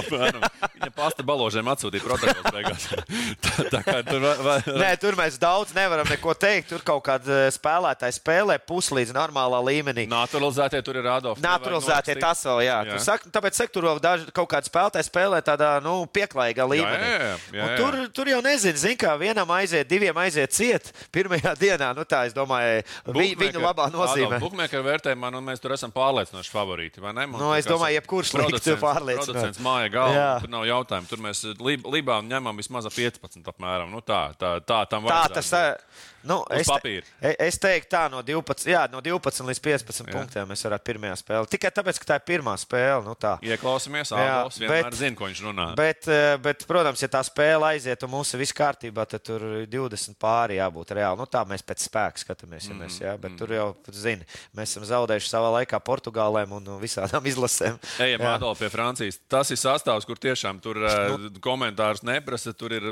Viņa pasta baložiem atsūtīja protokols beigās. tā, tā kā tur, vai... Nē, tur mēs daudz nevaram neko teikt. Tur kaut kāda eh, spēlētāja spēlē puslīdz normālā līmenī. Naturalizētie tur ir Rādovs. Naturalizētie tas vēl, jā. jā. Sak, tāpēc sek, tur vēl daži kaut kāda spēlētāja spēlē tādā, nu, pieklājīgā līmenī. Jā, jā, jā, jā. Tur, tur jau nezinu, zin, kā vienam aiziet, diviem aiziet ciet pirmajā dienā. Nu, tā, es domāju, vi, viņu labā nozīmē. Bukmēkara vērtējumā nu, mēs tur esam pārliecinoši favorīti. Mums, nu, es domāju, jebkurš liks tur pārliecināt. Producents māja galva, tur nav jautājumu. Tur mēs lib, Libā ņemam vismaz 15 apmēram. Nu, tā, tā, tā tam vajag. Tā tas ir. Nu, es, te, es teiktu, tā no 12, jā, no 12 līdz 15 jā. punktiem mēs varētu pirmā spēle. Tikai tāpēc, ka tā ir pirmā spēle. Nu, tā. Ieklausāmies, Ābols vienmēr zina, ko viņš runā. Bet, eh, bet, protams, ja tā spēle aiziet un mums ir viss kārtībā, tad tur 20 pāri jābūt reāli. Nu, tā mēs pēc spēka skatāmies. Ja mēs, jā, bet mm. tur jau, zini, mēs esam zaudējuši savā laikā Portugālēm un visādām izlasēm. Ejam atdal pie Francijas. Tas ir sastāvs, kur tiešām tur nu, uh, komentārus neprasa. Tur ir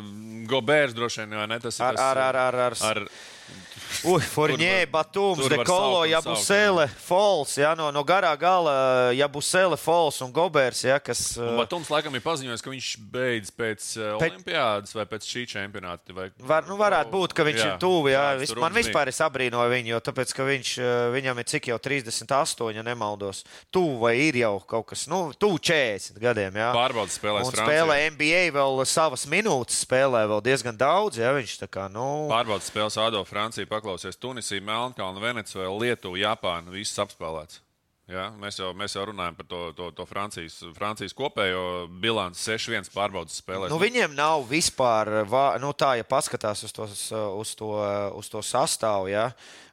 Gobērs droši vien, vai ne? Tas ir tas, ar, ar, ar, ar, ar, ar Ui, Forņē, Batūms, Dekolo, Jabusele, Fols, ja, no, no garā gala Jabusele, Fols un Gobers. Ja, kas, un Batūms laikam ir paziņojis, ka viņš beidz pēc, pēc olimpiādas vai pēc šī čempionāta. Vai... Var, nu, varētu būt, ka viņš jā, ir tuvu. Jā, vis, man vispār es abrīnoju viņu, jo tāpēc, ka viņš, viņam ir cik jau 38, ja nemaldos. Tuvu vai ir jau kaut kas, nu, tuvu 40 gadiem. Jā. Pārbaudas spēlēs. Un spēlē NBA vēl savas minūtes, spēlē vēl diezgan daudz. Jā, viņš tā kā, nu. Pārbaudas spēles Ado Francija paklausies Tunisija, Melnkalna, Venecuēla, Lietuva, Japāna. Viss apspēlēts. Ja, mēs, jau, mēs jau runājam par to, to, to Francijas, Francijas kopējo bilanci 6-1 pārbaudas spēlēs. Nu, viņiem nav vispār, nu, tā, ja paskatās uz to, uz to, uz to sastāvu. Ja,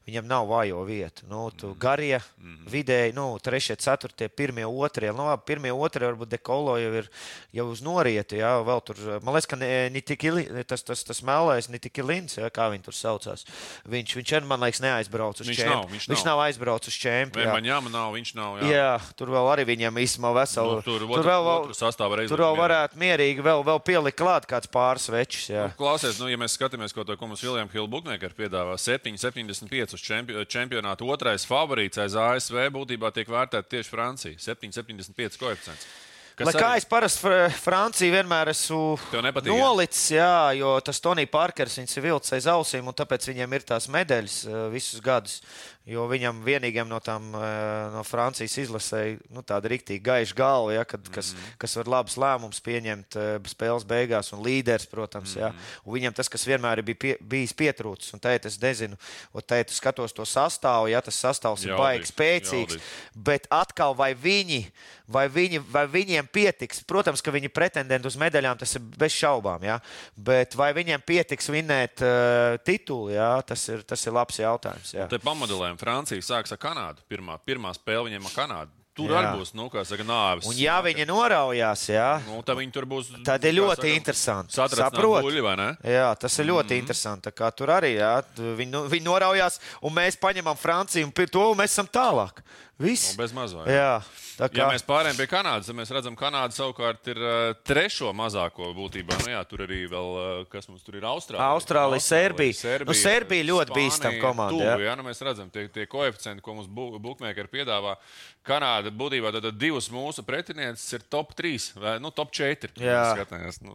Viņam nav vājo vietu. Nu, tu mm. garie, mm -hmm. vidēji, nu, trešie, ceturtie, pirmie, otrie. Nu, labi, pirmie, otrie, varbūt dekolo jau ir jau uz norieti. Jā, vēl tur, man liekas, ka ne, ne tik ili, tas, tas, tas mēlējs, ne tik ilins, jā, kā viņi tur saucās. Viņš, viņš man liekas, neaizbrauc uz čempionu. Viņš, viņš, viņš nav aizbraucis uz čempionu. Viņš nav. Jā, jā tur vēl arī viņam īstenībā veselu. Nu, tur, tur otru, vēl, otru sastāvu tur vēl varētu mierīgi vēl, vēl pielikt klāt kāds pāris večus. Nu, klausies, nu, ja mēs skatāmies, ko, to, ko mums Viljams Hilbuknēkar piedāvā, 7, 75 uz čempionāta otrais favorīts aiz ASV būtībā tiek vērtēta tieši Francija. 7,75 koeficients. Kas Lai arī... kā es parasti Franciju vienmēr esmu nolicis, jā, jo tas Tonijs Parkers ir vilcis aiz ausīm, un tāpēc viņiem ir tās medaļas uh, visus gadus. Jo viņam vienīgajam no tām uh, no Francijas izlasēja nu, tāda rīktīgi gaiša galva, ja, kad, kas, mm -hmm. kas var labus lēmumus pieņemt uh, spēles beigās, un līderis, protams. Mm -hmm. ja. Un viņam tas, kas vienmēr ir pie, bijis pietrūcis, un teikt, es nezinu, un teikt, skatos to sastāvu, ja tas sastāvs ir baigi spēcīgs, jaudīgs. bet atkal vai viņi vai, viņi, vai viņiem pietiks. Protams, ka viņi pretendenti uz medaļām, tas ir bez šaubām. Ja? Bet vai viņiem pietiks vinēt uh, titulu, ja? tas, ir, tas ir labs jautājums. Ja? Te pamodelējam, Francija sāks ar Kanādu. Pirmā, pirmā spēle viņiem ar Kanādu. Tur jā. arī būs, nu, saka, nāves. Un, ja viņi noraujās, jā, nu, tad viņi tur būs. Tad ir ļoti saka, interesanti. Saprot, buļļi, jā, tas ir ļoti mm -hmm. interesanti. Tur arī, jā, viņi, nu, viņi noraujās, un mēs paņemam Franciju, un to mēs esam tālāk. Viss. Nu, bez mazā. Jā. jā. Kā... Ja mēs pārējām pie Kanādas, tad mēs redzam, ka Kanāda savukārt ir trešo mazāko būtībā. Nu, jā, tur arī vēl, kas mums tur ir Austrālija. Austrālija, Serbija. Serbija, nu, Serbija ļoti bīstama komanda. Tuvu, jā. jā, nu, mēs redzam, tie, tie koeficienti, ko mums bookmakeri piedāvā. Kanāda būtībā tad divas mūsu pretinieces ir top 3 vai nu, top 4. Skatāmies, nu,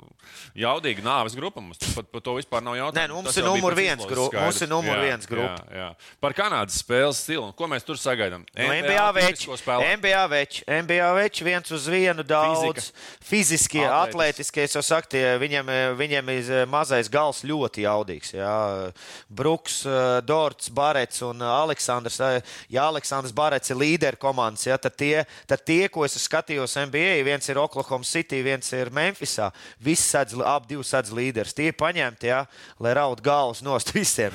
jaudīga nāves grupa mums pat par to vispār nav jautājums. Nē, nu, mums, ir numur viens grupa, mums ir numur viens grupa. Jā, jā. Par Kanādas spēles stilu, ko mēs tur sagaidām? No NBA veči, NBA veči, NBA veči viens uz vienu daudz. Fizika. Fiziskie, atletiskie, es jau saku, tie, viņiem, viņiem ir mazais gals ļoti jaudīgs. Jā. Bruks, Dorts, Barets un Aleksandrs. Ja Aleksandrs Barets ir līderi komandas. Ja, tad, tie, tad tie, ko es skatījos NBA, viens ir Oklahoma City, viens ir Memphisā. Visi sedz, ap divi sedz līderis. Tie ir paņemti, ja, lai raud galvas nost visiem.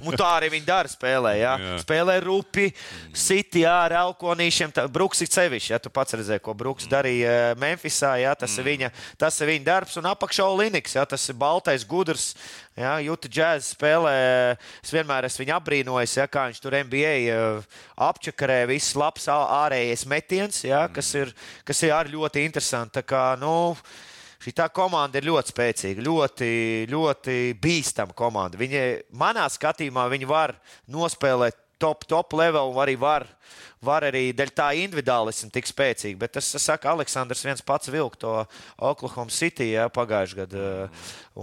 Un tā arī viņi dara spēlē. Ja. Jā. Spēlē rupi, City ar elkonīšiem. Bruks ir sevišķi. Ja, tu pats redzēji, ko Bruks darīja eh, Memphisā. Ja, tas, ir viņa, tas ir viņa darbs. Un apakšā Linux. Ja, tas ir baltais gudrs Ja, Jūta džēzus spēlē, es vienmēr esmu viņu apbrīnojis, ja, kā viņš tur NBA eh, apčakarē viss labs ārējais metiens, ja, kas, ir, kas ir arī ļoti kā, nu, Šī komanda ir ļoti spēcīga, ļoti, ļoti bīstama komanda. Viņa, manā skatījumā, viņi var nospēlēt top, top level arī var var arī dēļ tā individuālisma tik spēcīgi. Bet tas, saka, Aleksandrs viens pats vilka to Oklahoma City jā, pagājušajā gadā.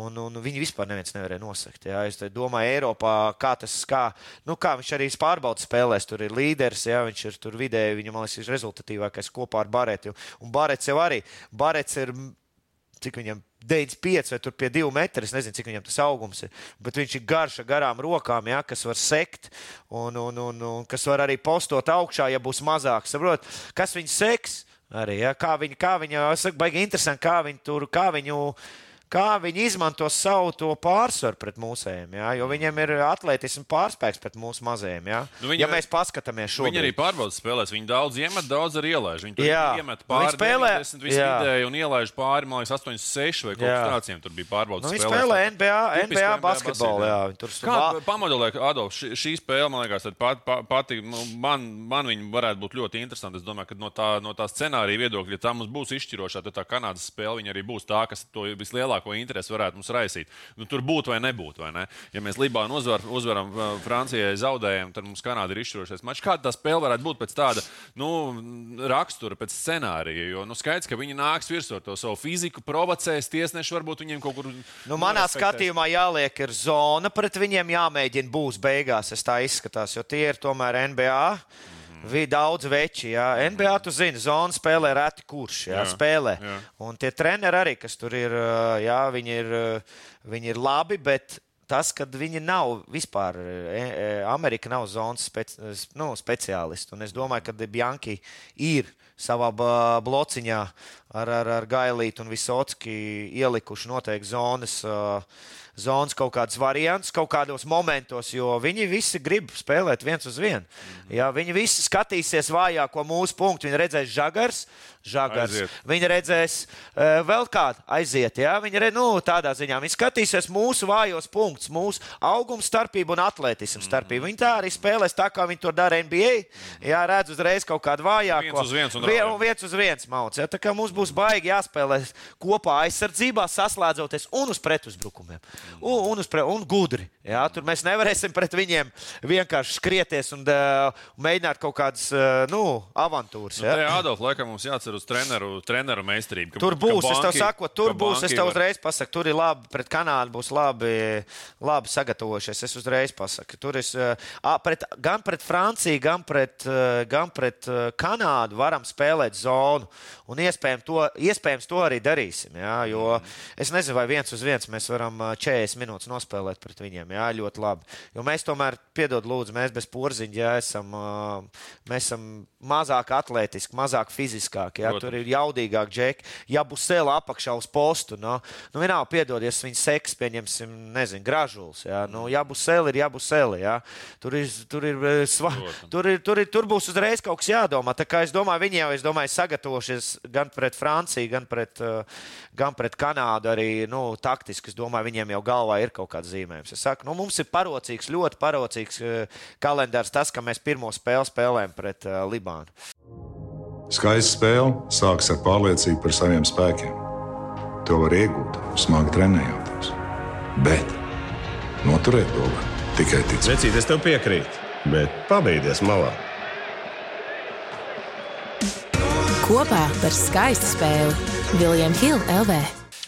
Un, un viņi vispār neviens nevarēja nosakt. Jā. Es domāju, Eiropā, kā tas, kā, nu, kā viņš arī pārbaudas spēlēs, tur ir līderis, jā, viņš ir tur vidēji, viņam, liekas, ir rezultatīvākais kopā ar Baretu. Un Barets jau arī, Barets ir cik viņam 95 vai tur pie 2 metriem. Es nezinu, cik viņam tas augums ir. Bet viņš ir garš ar garām rokām, ja, kas var sekt un, un, un, un kas var arī postot augšā, ja būs mazāk. Saprot, kas viņu seks? Arī, ja, kā viņi, kā viņi, es saku, baigi interesanti, kā viņi tur, kā viņu kā viņi izmanto savu to pārsvaru pret mūsējiem. Ja? Jo viņiem ir atletisms pārspēks pret mūsu mazajiem. Ja, Nu, viņi ja mēs paskatāmies šo Viņi arī pārbaudas spēlēs. Viņi daudz iemet, daudz arī ielaiž. Viņi iemet Nu, pāri spēlē- 90 visu Jā. vidēji un ielaiž pāri, man liekas, 8-6 vai kaut kas tāds. Tur bija pārbaudas Nu, viņi spēlē NBA, NBA NBA basketbolu. Jā, viņi tur Kā spēlē. pamodelē, Adolf, šī, šī spēle, man liekas, pat, pat, pati, nu, man, man viņa varētu būt ļoti interesanta. Es domāju, ka no tā, no tā scenārija viedokļa, ja tā mums būs izšķirošā, tad tā Kanādas spēle viņa arī būs tā, kas to vislielāko interesi varētu mums raisīt. Nu, tur būtu vai nebūtu. Vai ne? Ja mēs Libānu uzvar, uzvaram Francijai, zaudējam, tad mums Kanāda ir izšķirošais mačs. Kāda tā spēle varētu būt pēc tāda nu, rakstura, pēc scenārija? Jo nu, skaidrs, ka viņi nāks virsū ar to savu fiziku, provocēs tiesneši, varbūt viņiem kaut kur. Nu, manā skatījumā jāliek ir zona pret viņiem, jāmēģina būs beigās. Es tā izskatās, jo tie ir tomēr NBA. Bija daudz veči. Jā. NBA, tu zini, zona spēlē reti kurš. Jā, Jā, spēlē. jā. Un tie treneri arī, kas tur ir, jā, viņi ir, viņi ir labi, bet tas, ka viņi nav vispār, Amerika nav zonas speci, nu, speciālisti. Un es domāju, ka Bjanki ir savā blociņā ar, ar, ar Gailītu un Visotski ielikuši noteikti zonas. ā, Zonas kaut kādas variantus, kaut kādos momentos, jo viņi visi grib spēlēt viens uz vienu. Ja, viņi visi skatīsies vājāko mūsu punktu. Viņi redzēs žagars, žagars. Aiziet. Viņi redzēs uh, vēl kādu aiziet. Ja? Viņi redz, nu, tādā ziņā viņi skatīsies mūsu vājos punktus, mūsu auguma starpību un atletismu starpību. Viņi tā arī spēlēs tā, kā viņi to dara NBA. Jā, redz uzreiz kaut kādu vājāku. Viens uz viens un Vien, raujam. viens uz viens mauc. Ja? Tā kā mums būs baigi jāspēlē kopā aizsardzībā, saslēdzoties un uz pretuzbrukumiem. Un, un, uz pre, un gudri. Ja? Tur mēs nevarēsim pret viņiem vienkārši skrieties un uh, mēģināt kaut kādas uh, nu, avantūras. Nu, Ja? te, Adolf, laikam mums jācer uz treneru, treneru meistarību. ka- Tur ka būs, es tev banki- saku, tur būs. Es banki tev var- uzreiz pasaku, tur ir labi. Pret Kanādu būs labi, labi sagatavojušies. Es uzreiz pasaku. Tur eh, ā, pret, gan pret Franciju, gan pret, eh, gan pret eh, Kanādu varam spēlēt zonu. Un iespējams to, iespējams to arī darīsim. Jā, jo es nezinu, vai viens uz viens mēs varam eh, 40 minūtes nospēlēt pret viņiem. Jā, ļoti labi. Jo mēs tomēr, piedod, lūdzu, mēs bez porziņa jā, esam, mēs esam mazāk atletiski, mazāk fiziskāki. Jā, Protams. tur ir jaudīgāk, džeki. Ja būs sēla apakšā uz postu, nu, nu vienalga, piedodies, viņa seks, pieņemsim, nezinu, gražulis. Jā, nu, ja būs sēla, ir jābūt sēla. Jā. Tur ir, tur ir, sva, tur ir, tur ir, tur būs uzreiz kaut kas jādomā. Tā kā es domāju, viņi jau, es domāju, sagatavošies gan pret Franciju, gan pret, eh, gan pret Kanādu arī, nu, taktiski. Es domāju, viņiem jau galvā ir kaut kāds zīmējums. Es saku, nu, mums ir parocīgs, ļoti parocīgs eh, kalendārs tas, ka mēs pirmo spēli spēlējam pret uh, Libānu. Skaista spēle sākas ar pārliecību par saviem spēkiem. To var iegūt, smagi trenējoties. Bet noturēt to var tikai ticēt. Vecīt, es tev piekrītu, bet pabeigties malā. Kopā par skaistu spēli Viljams Hilde LV.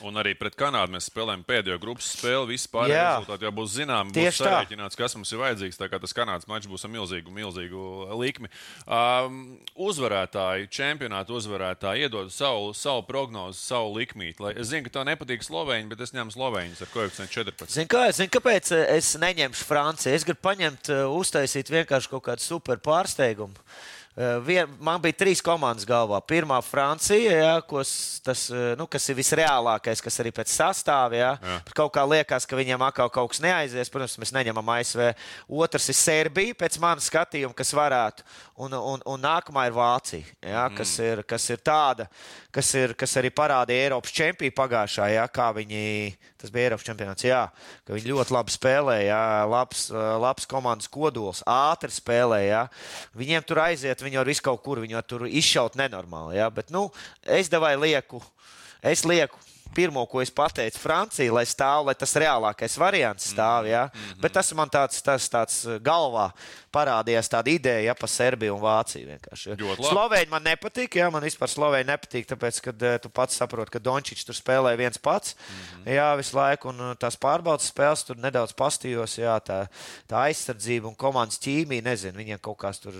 Un arī pret Kanādu mēs spēlējam pēdējo grupas spēli. Visi pārējie rezultāti jau būs zināmi. Būs Tieši tā. sarēķināts, kas mums ir vajadzīgs. Tā kā tas Kanādas mačs būs ar milzīgu, milzīgu likmi. Um, uzvarētāji, čempionāta uzvarētāji iedod savu, savu prognozi, savu likmīti. Lai, es zinu, ka tev nepatīk Slovēņi, bet es ņemu Slovēņus ar koeficientu 14. Zini, kā, zini, kāpēc eh, es neņemšu Franciju? Es gribu paņemt, eh, uztaisīt vienkārši kaut kādu super pārsteigumu. Eh, Vien, man bija trīs komandas galvā. Pirmā Francija, jā, kos, tas, eh, nu, kas ir visreālākais, kas arī pēc sastāvā. Jā. Jā. Kaut kā liekas, ka viņiem atkal kaut kas neaizies. Protams, mēs neņemam ASV. Otrs ir Serbija, pēc manas skatījuma, kas varētu. Un, un, un nākamā ir Vācija, jā, kas, ir, kas ir tāda, kas, ir, kas arī parādīja Eiropas čempionu pagājušā, jā, kā viņi. Tas bija Eiropas čempionāts, jā, ka viņi ļoti labi spēlēja, labs, ā, labs komandas kodols, ātri spēlēja. Viņiem tur aiziet, viņi var visu kaut kur, viņi var tur izšaut nenormāli. Jā, bet, nu, es devai lieku, es lieku. Pirmo, ko es pateicu, Francija, lai stāv, lai tas reālākais variants stāv. Ja? Mm -hmm. Bet tas man tāds, tas tāds ā, galvā parādījās, tāda ideja ja, par Serbiju un Vāciju. Slovēņi man nepatīk, jā, man vispār Slovēņi nepatīk, tāpēc, ka eh, tu pats saproti, ka Dončits tur spēlē viens pats. Mm -hmm. Jā, visu laiku, un uh, tās pārbaudas spēles tur nedaudz pastījos. Jā, tā, tā aizsardzība un komandas ķīmija, nezinu, viņiem kaut kas tur,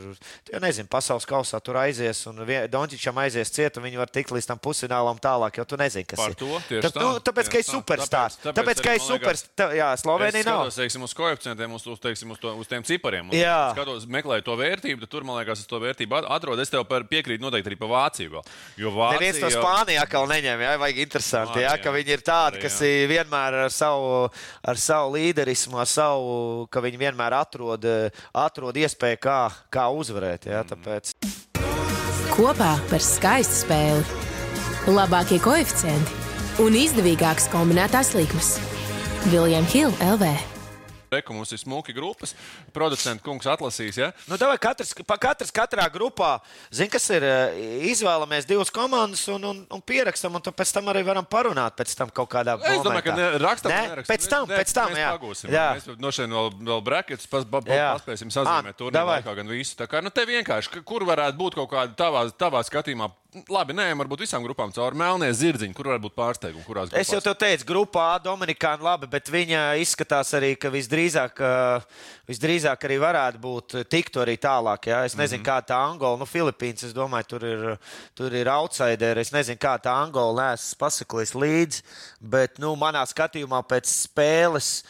tu jau nezinu, pasaules kausā tur aizies, un Dončičam aizies ciet, un viņi var tikt līdz tam pusfinālam tālāk, jo tu nezini, kas Par ir. to? Tieši Tā, nu, tā, tāpēc, ka ir superstarps. Tāpēc- Tāpēc, tāpēc ka ir superstarps. Jā, Slovenija Es nav. skatos, teiksim, uz koeficientiem, uz, uz, teiksim, uz, to, uz tiem cipariem. Un Jā. Skatos, meklēju to vērtību, tad tur, man liekas, es to vērtību at- atrodu. Es tev par- piekrītu noteikti arī par Vāciju. Vēl. Jo Vācija Neviens to jau- Spānijā atkal neņem. Jā, vajag interesanti, jā, ka viņi ir tādi, kas ir vienmēr ar savu, ar savu līderismu, ar savu, ka viņi vienmēr atrod, atrod iespēju, kā, kā uzvarēt. Jā, tāpēc. Kopā par skaistu spēli. Labākie koeficienti un izdevīgākas kombinētās likmes. Viljams Hilde LV. Reku mums ir smuki grupas. Producents kungs atlasīs, ja? Nu, tā vai katrs, katrs katrā grupā, zin, kas ir, eh, izvēlamies divas komandas un, un, un pierakstam, un pēc tam arī varam parunāt pēc tam kaut kādā Es domāju, ka ne, rakstam, Ne? nerakstam. Pēc tam, Ne, pēc tam, jā. pagūsim. jā. Mēs no šeit vēl, vēl brackets pas, pa, pa, paspēsim sazīmēt turnīru davai. laikā gan visu. Tā kā, nu, te vienkārši, kur varētu būt kaut kāda tavā, tavā skatījumā, labi, nē, varbūt visām grupām cauri melnie zirdziņi, kur varētu būt pārsteigumi. Es jau te teicu, grupā A Dominikāna labi, bet viņa izskatās arī, ka visdrīzāk, ā, visdrīzāk arī varētu būt tiktu arī tālāk. Jā. Es nezinu, mm -hmm. kā tā Angola, nu, Filipīnas, es domāju, tur ir, tur ir outsideri. Es nezinu, kā tā Angola neesmu pasakojis līdzi, bet, nu, manā skatījumā pēc spēles.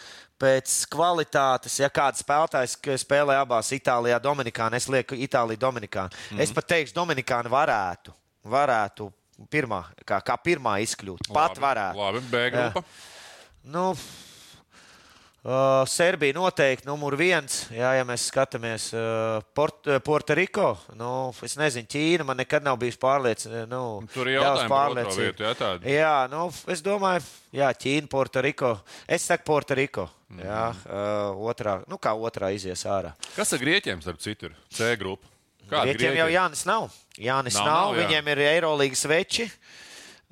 Pēc kvalitātes, ja kāds spēlētājs spēlē abās Itālijā, Dominikānā, es lieku Itāliju, Dominikānu. Mm -hmm. Es pat teikšu, Dominikāna varētu, varētu pirmā, kā, kā pirmā izkļūt. Pat varētu. Labi, B grupa. Nu, uh, Serbija noteikti numur viens. Jā, ja mēs skatāmies uh, Port, uh, Puertoriko, nu, es nezinu, Ķīna man nekad nav bijusi pārliecināta. Nu, Tur ir jautājumi par otro pārliecību. vietu, jā, tādi. Jā, nu, es domāju, jā, Ķīna, Puertoriko. Es saku Puertoriko. Mhm. Jā, uh, otrā, nu, kā otrā izies ārā. Kas ar grieķiem, starp citu, ir C grupa? Kādi Grieķiem jau Jānis nav. Jānis Nav, nav, nav, jā. viņiem ir Eirolīgas veči.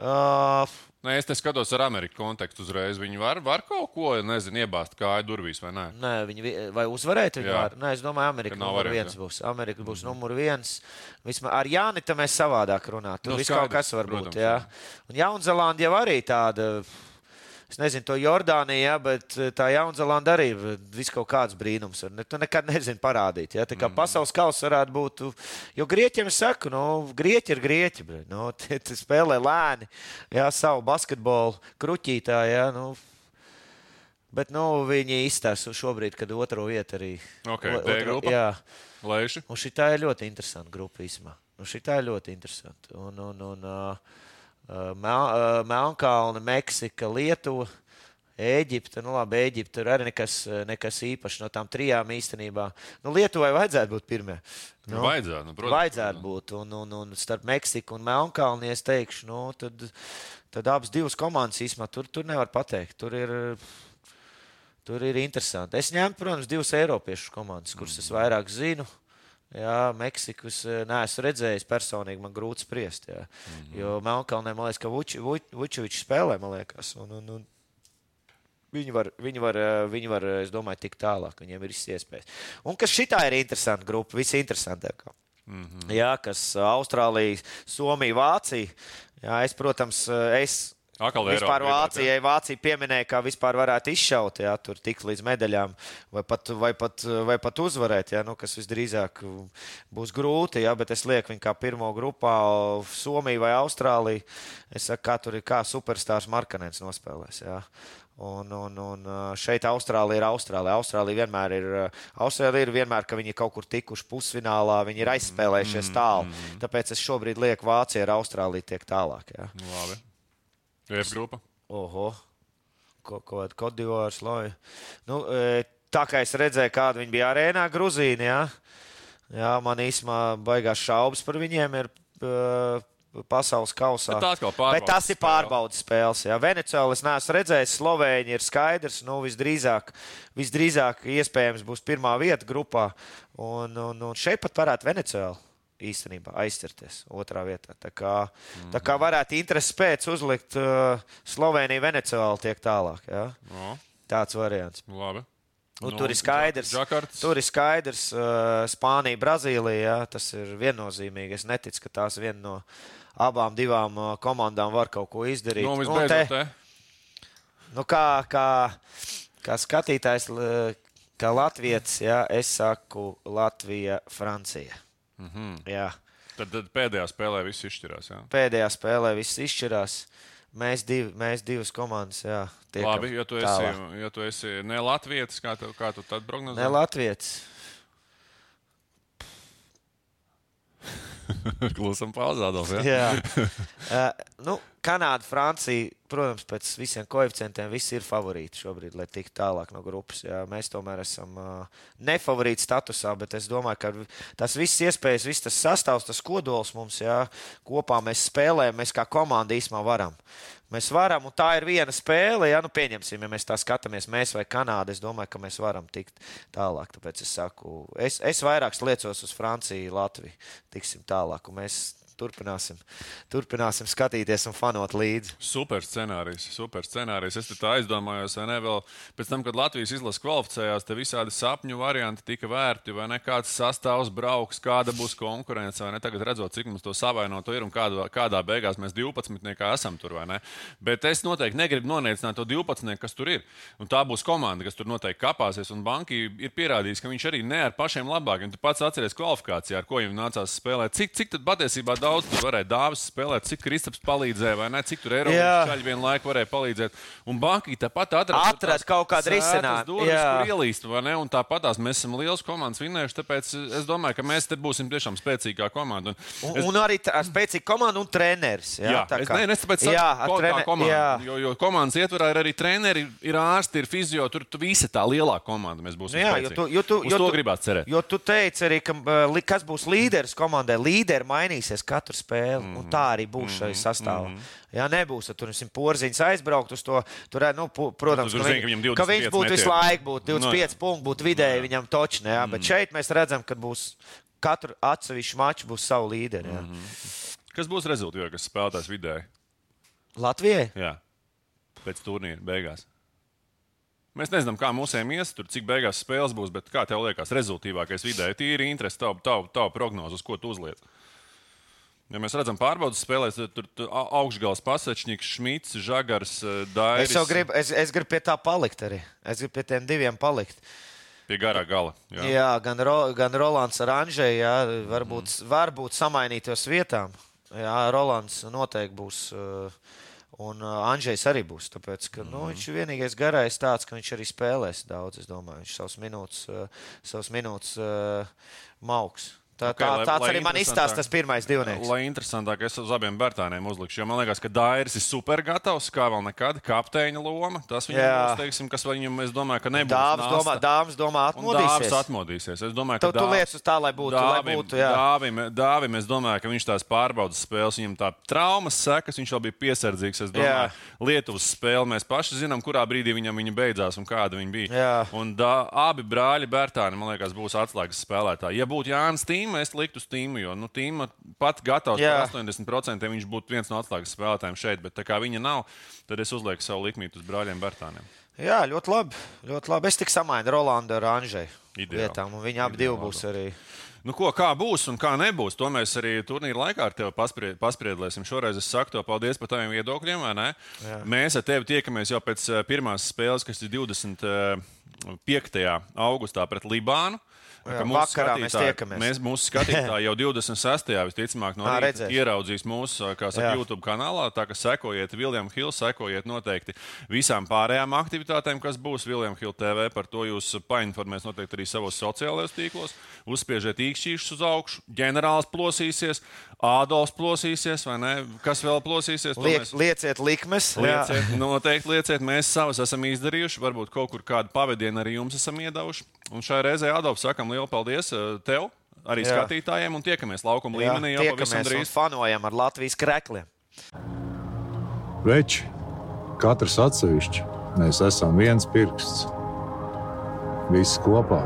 Uh, Nē, es te skatos ar Ameriku kontekstu uzreiz. Viņi var, var kaut ko, nezinu, iebāzt kāju durvīs vai nē. Nē, viņi vi- vai uzvarēt viņu Jā. var. Nē, es domāju, Amerika numur viens būs. Amerika būs numur viens. Vismaz ar Jāni tam mēs savādāk runājam. Tur Nu, viss kaut kas var būt. protams, Jā. Un Jaunzēlanda jau arī tāda. Es nezinu, to Jordāniju, ja, bet tā Jaunzēlanda arī ir vis kaut kāds brīnums. Ne, tu nekad nezini parādīt. Ja. Tā kā mm. pasaules kausa varētu būt. Jo grieķiem es saku, nu, grieķi ir grieķi. Nu, tie, tie spēlē lēni, ja, savu basketbolu kruķītā. Ja, nu, Bet nu, viņi izstāsta šobrīd, kad otro vietu arī. Ok, o- D grupa? Jā, Lēši. un šī ir ļoti interesanta grupa. Nu, šī ir ļoti interesanta. Un, un, un, uh, Melnkalna, Meksika, Lietuva. Eģipte, nu labi, Eģipte tur arī nekas, nekas īpašs no tām trijām īstenībā. Nu, Lietuvai vajadzētu būt pirmie. Nu, vajadzētu, nu, protams. Vajadzētu būt. Un, un, un starp Meksiku un Melnkalni, es teikšu, nu, tad, tad abas divas komandas īstenībā tur, tur nevar pateikt. Tur ir, tur ir interesanti. Es ņemu, protams, divas Eiropiešu komandas, kuras es vairāk zinu. Jā, Meksikas eh, neesmu redzējis personīgi, man grūti spriest. Jā. Mm -hmm. Jo Melnkalnē, man liekas, ka Vučevičs spēlē, man liekas. Un, un, un, Viņi var, viņi, var, eh, viņi var, es domāju, tikt tālāk. Viņiem ir visas iespējas. Un kas šitā ir interesanta grupa, visinteresantākā. Mm -hmm. Jā, kas Austrālija, Somija, Vācija. Jā, es, protams, eh, es Eiropa vispār Vācijai Vācija pieminēja, kā vispār varētu izšaut, jā, tur tikt līdz medaļām vai pat, vai pat, vai pat uzvarēt, jā, nu, kas visdrīzāk būs grūti, jā, bet es lieku viņu kā pirmo grupā Somiju vai Austrāliju. Es saku, kā tur ir, kā superstārs Markanens nospēlēs, jā. Un, un, un šeit Austrālija ir Austrālija. Austrālija vienmēr ir, Austrālija ir vienmēr, ka viņi ir kaut kur tikuši pusfinālā, viņi ir aizspēlējušies tālu. Tāpēc es šobrīd lieku Vācija ar Austrāliju tiek tālāk. Jā. Labi. F grupa. Oho, ko kāda Kodivārs loja. Nu, e, tā kā es redzēju, kāda viņi bija arēnā Gruzīnā, jā, man īsumā baigās šaubas par viņiem ir. Uh, Pasaules kausā. Bet Bet tas ir pārbaudas spēles. Jā. Venecijā es neesmu redzējis, Slovēņi ir skaidrs. Nu, visdrīzāk, visdrīzāk iespējams būs pirmā vieta grupā. Un, un, un šeit pat varētu Venecijā īstenībā aizcerties otrā vietā. Tā kā, mm -hmm. tā kā varētu intereses pēc uzlikt uh, Sloveniju, Venecijā tiek tālāk. Jā. No, Tāds variants. labi. Nu, nu, tur ir skaidrs, Džakarts. tur ir skaidrs, uh, Spānija, Brazīlija. Jā, tas ir viennozīmīgi. Es neticu, ka tās viena no abām divām uh, komandām var kaut ko izdarīt. Nu, Un visbeidzot, te- te. Nu, kā, kā, kā skatītājs, kā Latvijas, jā, es saku Latvija, Francija. Mm Mhm. -hmm. jā, Tad, tad pēdējā spēlē viss izšķirās. Jā. pēdējā spēlē viss izšķirās. Mēs, divi, mēs divas komandas. Jā, tiekam Labi, ja tu esi, tālāk. ja tu esi ne Latvijas, kā tu, kā tu tad prognozē? Ne Latvijas. Klusam pauzādās. Ja? Jā. uh, nu, Kanāda, Francija, protams, pēc visiem koeficientiem, visi ir favorīti šobrīd, lai tiktu tālāk no grupas. Jā. Mēs tomēr esam nefavorīti statusā, bet es domāju, ka tas viss iespējas, viss tas sastāvs, tas kodols mums, jā, kopā mēs spēlējam, mēs kā komanda īsumā varam. Mēs varam, un tā ir viena spēle. Ja, nu, pieņemsim, ja mēs tā skatāmies, mēs vai Kanāda. Es domāju, ka mēs varam tikt tālāk. Tāpēc es saku, es, es vairāk liecos uz Franciju, Latviju. Tiksim tālāk, mēs turpināsim, turpināsim skatīties un fanot līdzi. Super scenārijs, super scenārijs. Es tā aizdomājos, vai ne vēl pēc tam, kad Latvijas izlase kvalificējās, te visādi sapņu varianti tika vērti, vai ne kāds sastāvs brauks, kāda būs konkurence, vai ne tagad redzot, cik mums to savainoto ir un kādā, kādā beigās mēs 12. esam tur, vai ne. Bet es noteikti negribu noniecināt to 12. kas tur ir. Un tā būs komanda, kas tur noteikti kapāsies, un banki ir pierādījis, ka viņš arī ne ar pašiem labākiem. Tu pats atceries kvalifikācijā, ar ko viņam nācās spēlēt. Cik, cik tad patiesībā daudz daudz tur varēja dāvas spēlēt, cik Kristaps palīdzēja, vai ne? Cik tur Eiropas čaļi vienu laiku varēja palīdzēt. Un Banki tāpat atrada Atrast kaut kādu risinājumu, kur ielīst, vai ne? Un tāpat mēs esam liels komandas vinnējuši, tāpēc es domāju, ka mēs te būsim tiešām spēcīgā komanda. Un, un, es... un arī spēcīga komanda un treneris. Jā, jā tā kā. es, ne, es tāpēc jā, saku, trener... komanda, jā. Jo, jo komandas ietvarā ir arī treneri, ir ārsti, ir fizio, tur tu visa tā lielā komanda mēs būsim. Nu jā, spēcīgi. jo tu, jo tu, Uz jo tu, gribētu cerēt. Jo tu teici arī, ka, kas būs līderis komandai. Līderi mainīsies katru spēli. Mm un tā arī būs šai mhm, sastāvā. Mm -hmm. Ja nebūs, tad tur ir porziņš aizbraukt uz to. Tur, nu, protams, nu, ka, viņ, zin, ka viņš būtu visu laiku, būtu 25 no, punkti, būtu vidēji no, viņam točni. Ja? Mm. Bet šeit mēs redzam, ka būs katru atsevišķu maču būs savu līderi. Ja? Mm -hmm. Kas būs rezultāts spēlētājs vidēji? Latvijai? Jā, pēc turnīra beigās. Mēs nezinām, kā mūsiem ies, tur, cik beigās spēles būs, bet kā tev liekas, rezultātīvākais vidēji tīri interesi, tavu, tavu, tavu prognozi, uz ko tu uzliec? Ja mēs redzam, pārbaudas spēlēs, tad tur, tur augšgals pasečnieks, Šmits, Žagars, eh, Dairis. Es, gribu, es, es gribu pie tā palikt arī. Es gribu pie tiem diviem palikt. Pie garā gala. Jā, jā gan, Ro, gan Rolands ar Anžēju, varbūt, mm. varbūt samainītos vietām. Jā, Rolands noteikti būs. Uh, Un uh, Anģēns arī būs. Tāpēc, ka, nu, viņš ir vienīgais garais tāds, ka viņš arī spēlēs daudz. Es domāju, viņš savus minūtes, savus minūtes mauks. Tā, okay, tā, lai, tāds lai arī man izstāsta tas pirmais divnieks. Lai interesantāk, es uz abiem Bērtāniem uzlikšu. Jo man liekas, ka Dairis ir super gatavs, kā vēl nekad. Kapteiņa loma. Tas viņam būs, teiksim, kas viņam, es domāju, ka nebūs. Dāvs domā, dāvs domāju, atmodīsies. Dāvs atmodīsies. Es domāju, ka tu, tu liec uz tā, lai būtu. Dāvim, lai būtu jā. dāvim, dāvim, es domāju, ka viņš tās pārbaudas spēles, viņam tā traumas sekas, viņš vēl bija piesardzīgs. Es domāju, jā. Lietuvas spēle mēs paši zinām, kurā brīdī viņam viņa beidzās un kāda viņa bija. Jā. Un dā, abi brāļi Bērtāni, man liekas, būs atslēgas spēlētāji. Ja būtu Jānis Tīm, es liktu uz Tīm tīmu, jo nu, tīma pat gatavs par 80%. Viņš būtu viens no atslēgas spēlētājiem šeit, bet tā kā viņa nav, tad es uzlieku savu likmītu uz brāļiem Bertāniem. Jā, ļoti labi. Ļoti labi. Es tik samainu Rolandu ar Anžēju viņi abi būs arī. Nu, ko, kā būs un kā nebūs, to mēs arī turnīra laikā ar tevi pasprie, paspriedlēsim. Šoreiz es saku to paldies par taviem viedokļiem. Mēs ar tevi tiekamies jau pēc eh, pirmās spēles, kas ir 25. augustā pret Libānu. Jā, vakarā mēs tiekamies. Mēs, mūsu skatītāji jau 26. visticamāk no rīta ieraudzīs mūsu saka, YouTube kanālā. Tā kā sekojiet Viljam Hill, sekojiet noteikti visām pārējām aktivitātēm, kas būs Viljam Hill TV. Par to jūs painformēs noteikti arī savos sociālajos tīklos. Uzspiežiet īkšķīšus uz augšu, ģenerālis plosīsies, Ādams plosīsies, vai ne? Kas vēl plosīsies? Liek, mēs... Lieciet likmes. Lieciet, noteikti lieciet. Mēs savus esam izdarījuši. Varbūt kaut kur kādu pavadienu arī jums esam iedavuši. Un šajā reizē Ādams sakam lielu paldies eh, tev! Arī Jā. skatītājiem, un tiekamies laukuma Jā, līmenī jau pavisam drīz. Fanojam ar Latvijas krekļiem. Veči, katrs atsevišķi, mēs esam viens pirksts. Visi kopā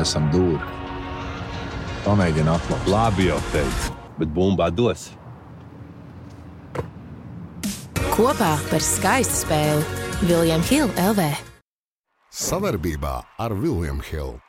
esam dūri. Pamēģini atklāt. Labi jau teicu bet bumba dos. Kopā par skaistu spēli Viljams Hilde LV. Savarbībā ar Viljumu Hildu.